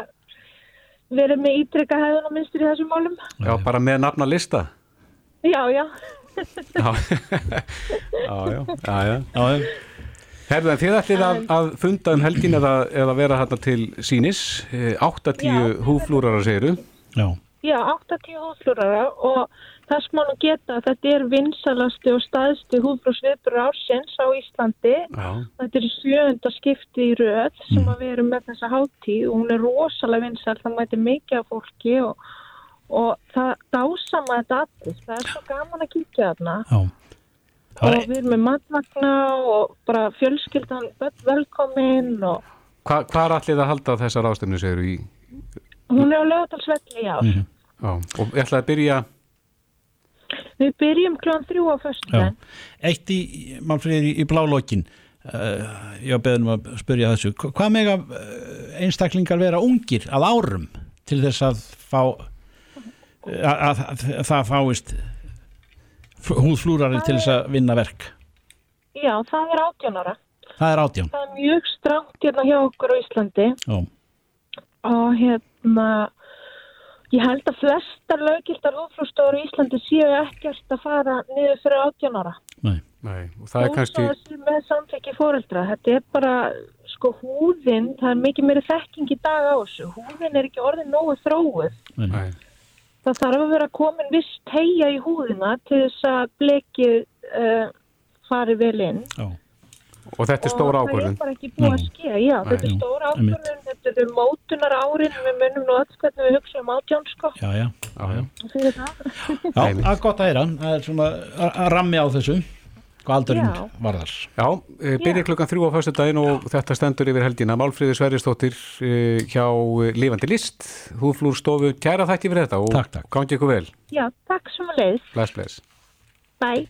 verið með ítrykka hefðun og minnstur í þessum málum. Já, bara með nafna lista? Já, já. Já, já, já, já. Já, Herðu en þið ætlið að, að funda um helgin eða, eða vera hérna til sínis, 8-10 húflúrar að segiru. Já. Já, 8-10 húflúrar og þess má nú geta að þetta er vinsalasti og staðsti húflúsviðbúr ársins á Íslandi. Já. Þetta er sjöunda skipti í röð sem að við erum með þessa háttíð og hún er rosalega vinsal, það mæti mikið af fólki og, og það dásama þetta allir. Það er svo gaman að kíkja þarna. Já. Og við erum með matvagna og bara fjölskyldan velkomin og Hva, hvað er allir að halda þessar ástöfnu segiru í? hún er á lögatalsvelli í ár. Mhm. Já, og ég ætlaði að byrja, Við byrjum kljóðan þrjú á. Já. Eitt í, málfriðir í, blálókin, uh, ég var beðin um að spyrja þessu, Hva- hvað með að einstaklingar vera ungir að árum til þess að fá, að, að, að, að það fáist húðflúrari til þess að vinna verk? Já, það er átjónara. Það er átján. Það er mjög stránt hérna hjá okkur á Íslandi Já. og hérna ég held að flestar lögildar húflústofur í Íslandi séu ekkert að fara niður fyrir átjónara. Nei. nei, og það er kannski, með samþekki fóreldra. Þetta er bara, sko, húðin, það er mikið meiri þekking í dag á þessu. Húðin er ekki orðin nógu þróið. nei, Það þarf að vera komin viss tegja í húðina til þess að blekið uh, fari vel inn. Já. Og þetta er stór og ákvörðun. það er bara ekki búið að Nú. ske já, þetta er Nei. stór Einmitt. ákvörðun þetta er mótunar árin við munum nú öll hvernig við hugsaum átján sko Já, já. Já, já. fyrir það Já, er gott að heyra. Það er svona að að rammi á þessu, hvað aldurinn Já. varðar. Já, e, byrja klukkan þrjú á fyrstu daginn og þetta stendur yfir helgina. Málfríði Sverrisdóttir e, hjá Lifandi List, húflúrstofu, kæra þætti fyrir þetta og gangi ykkur vel. já, takk sem að leiðis, Bless, bless. bye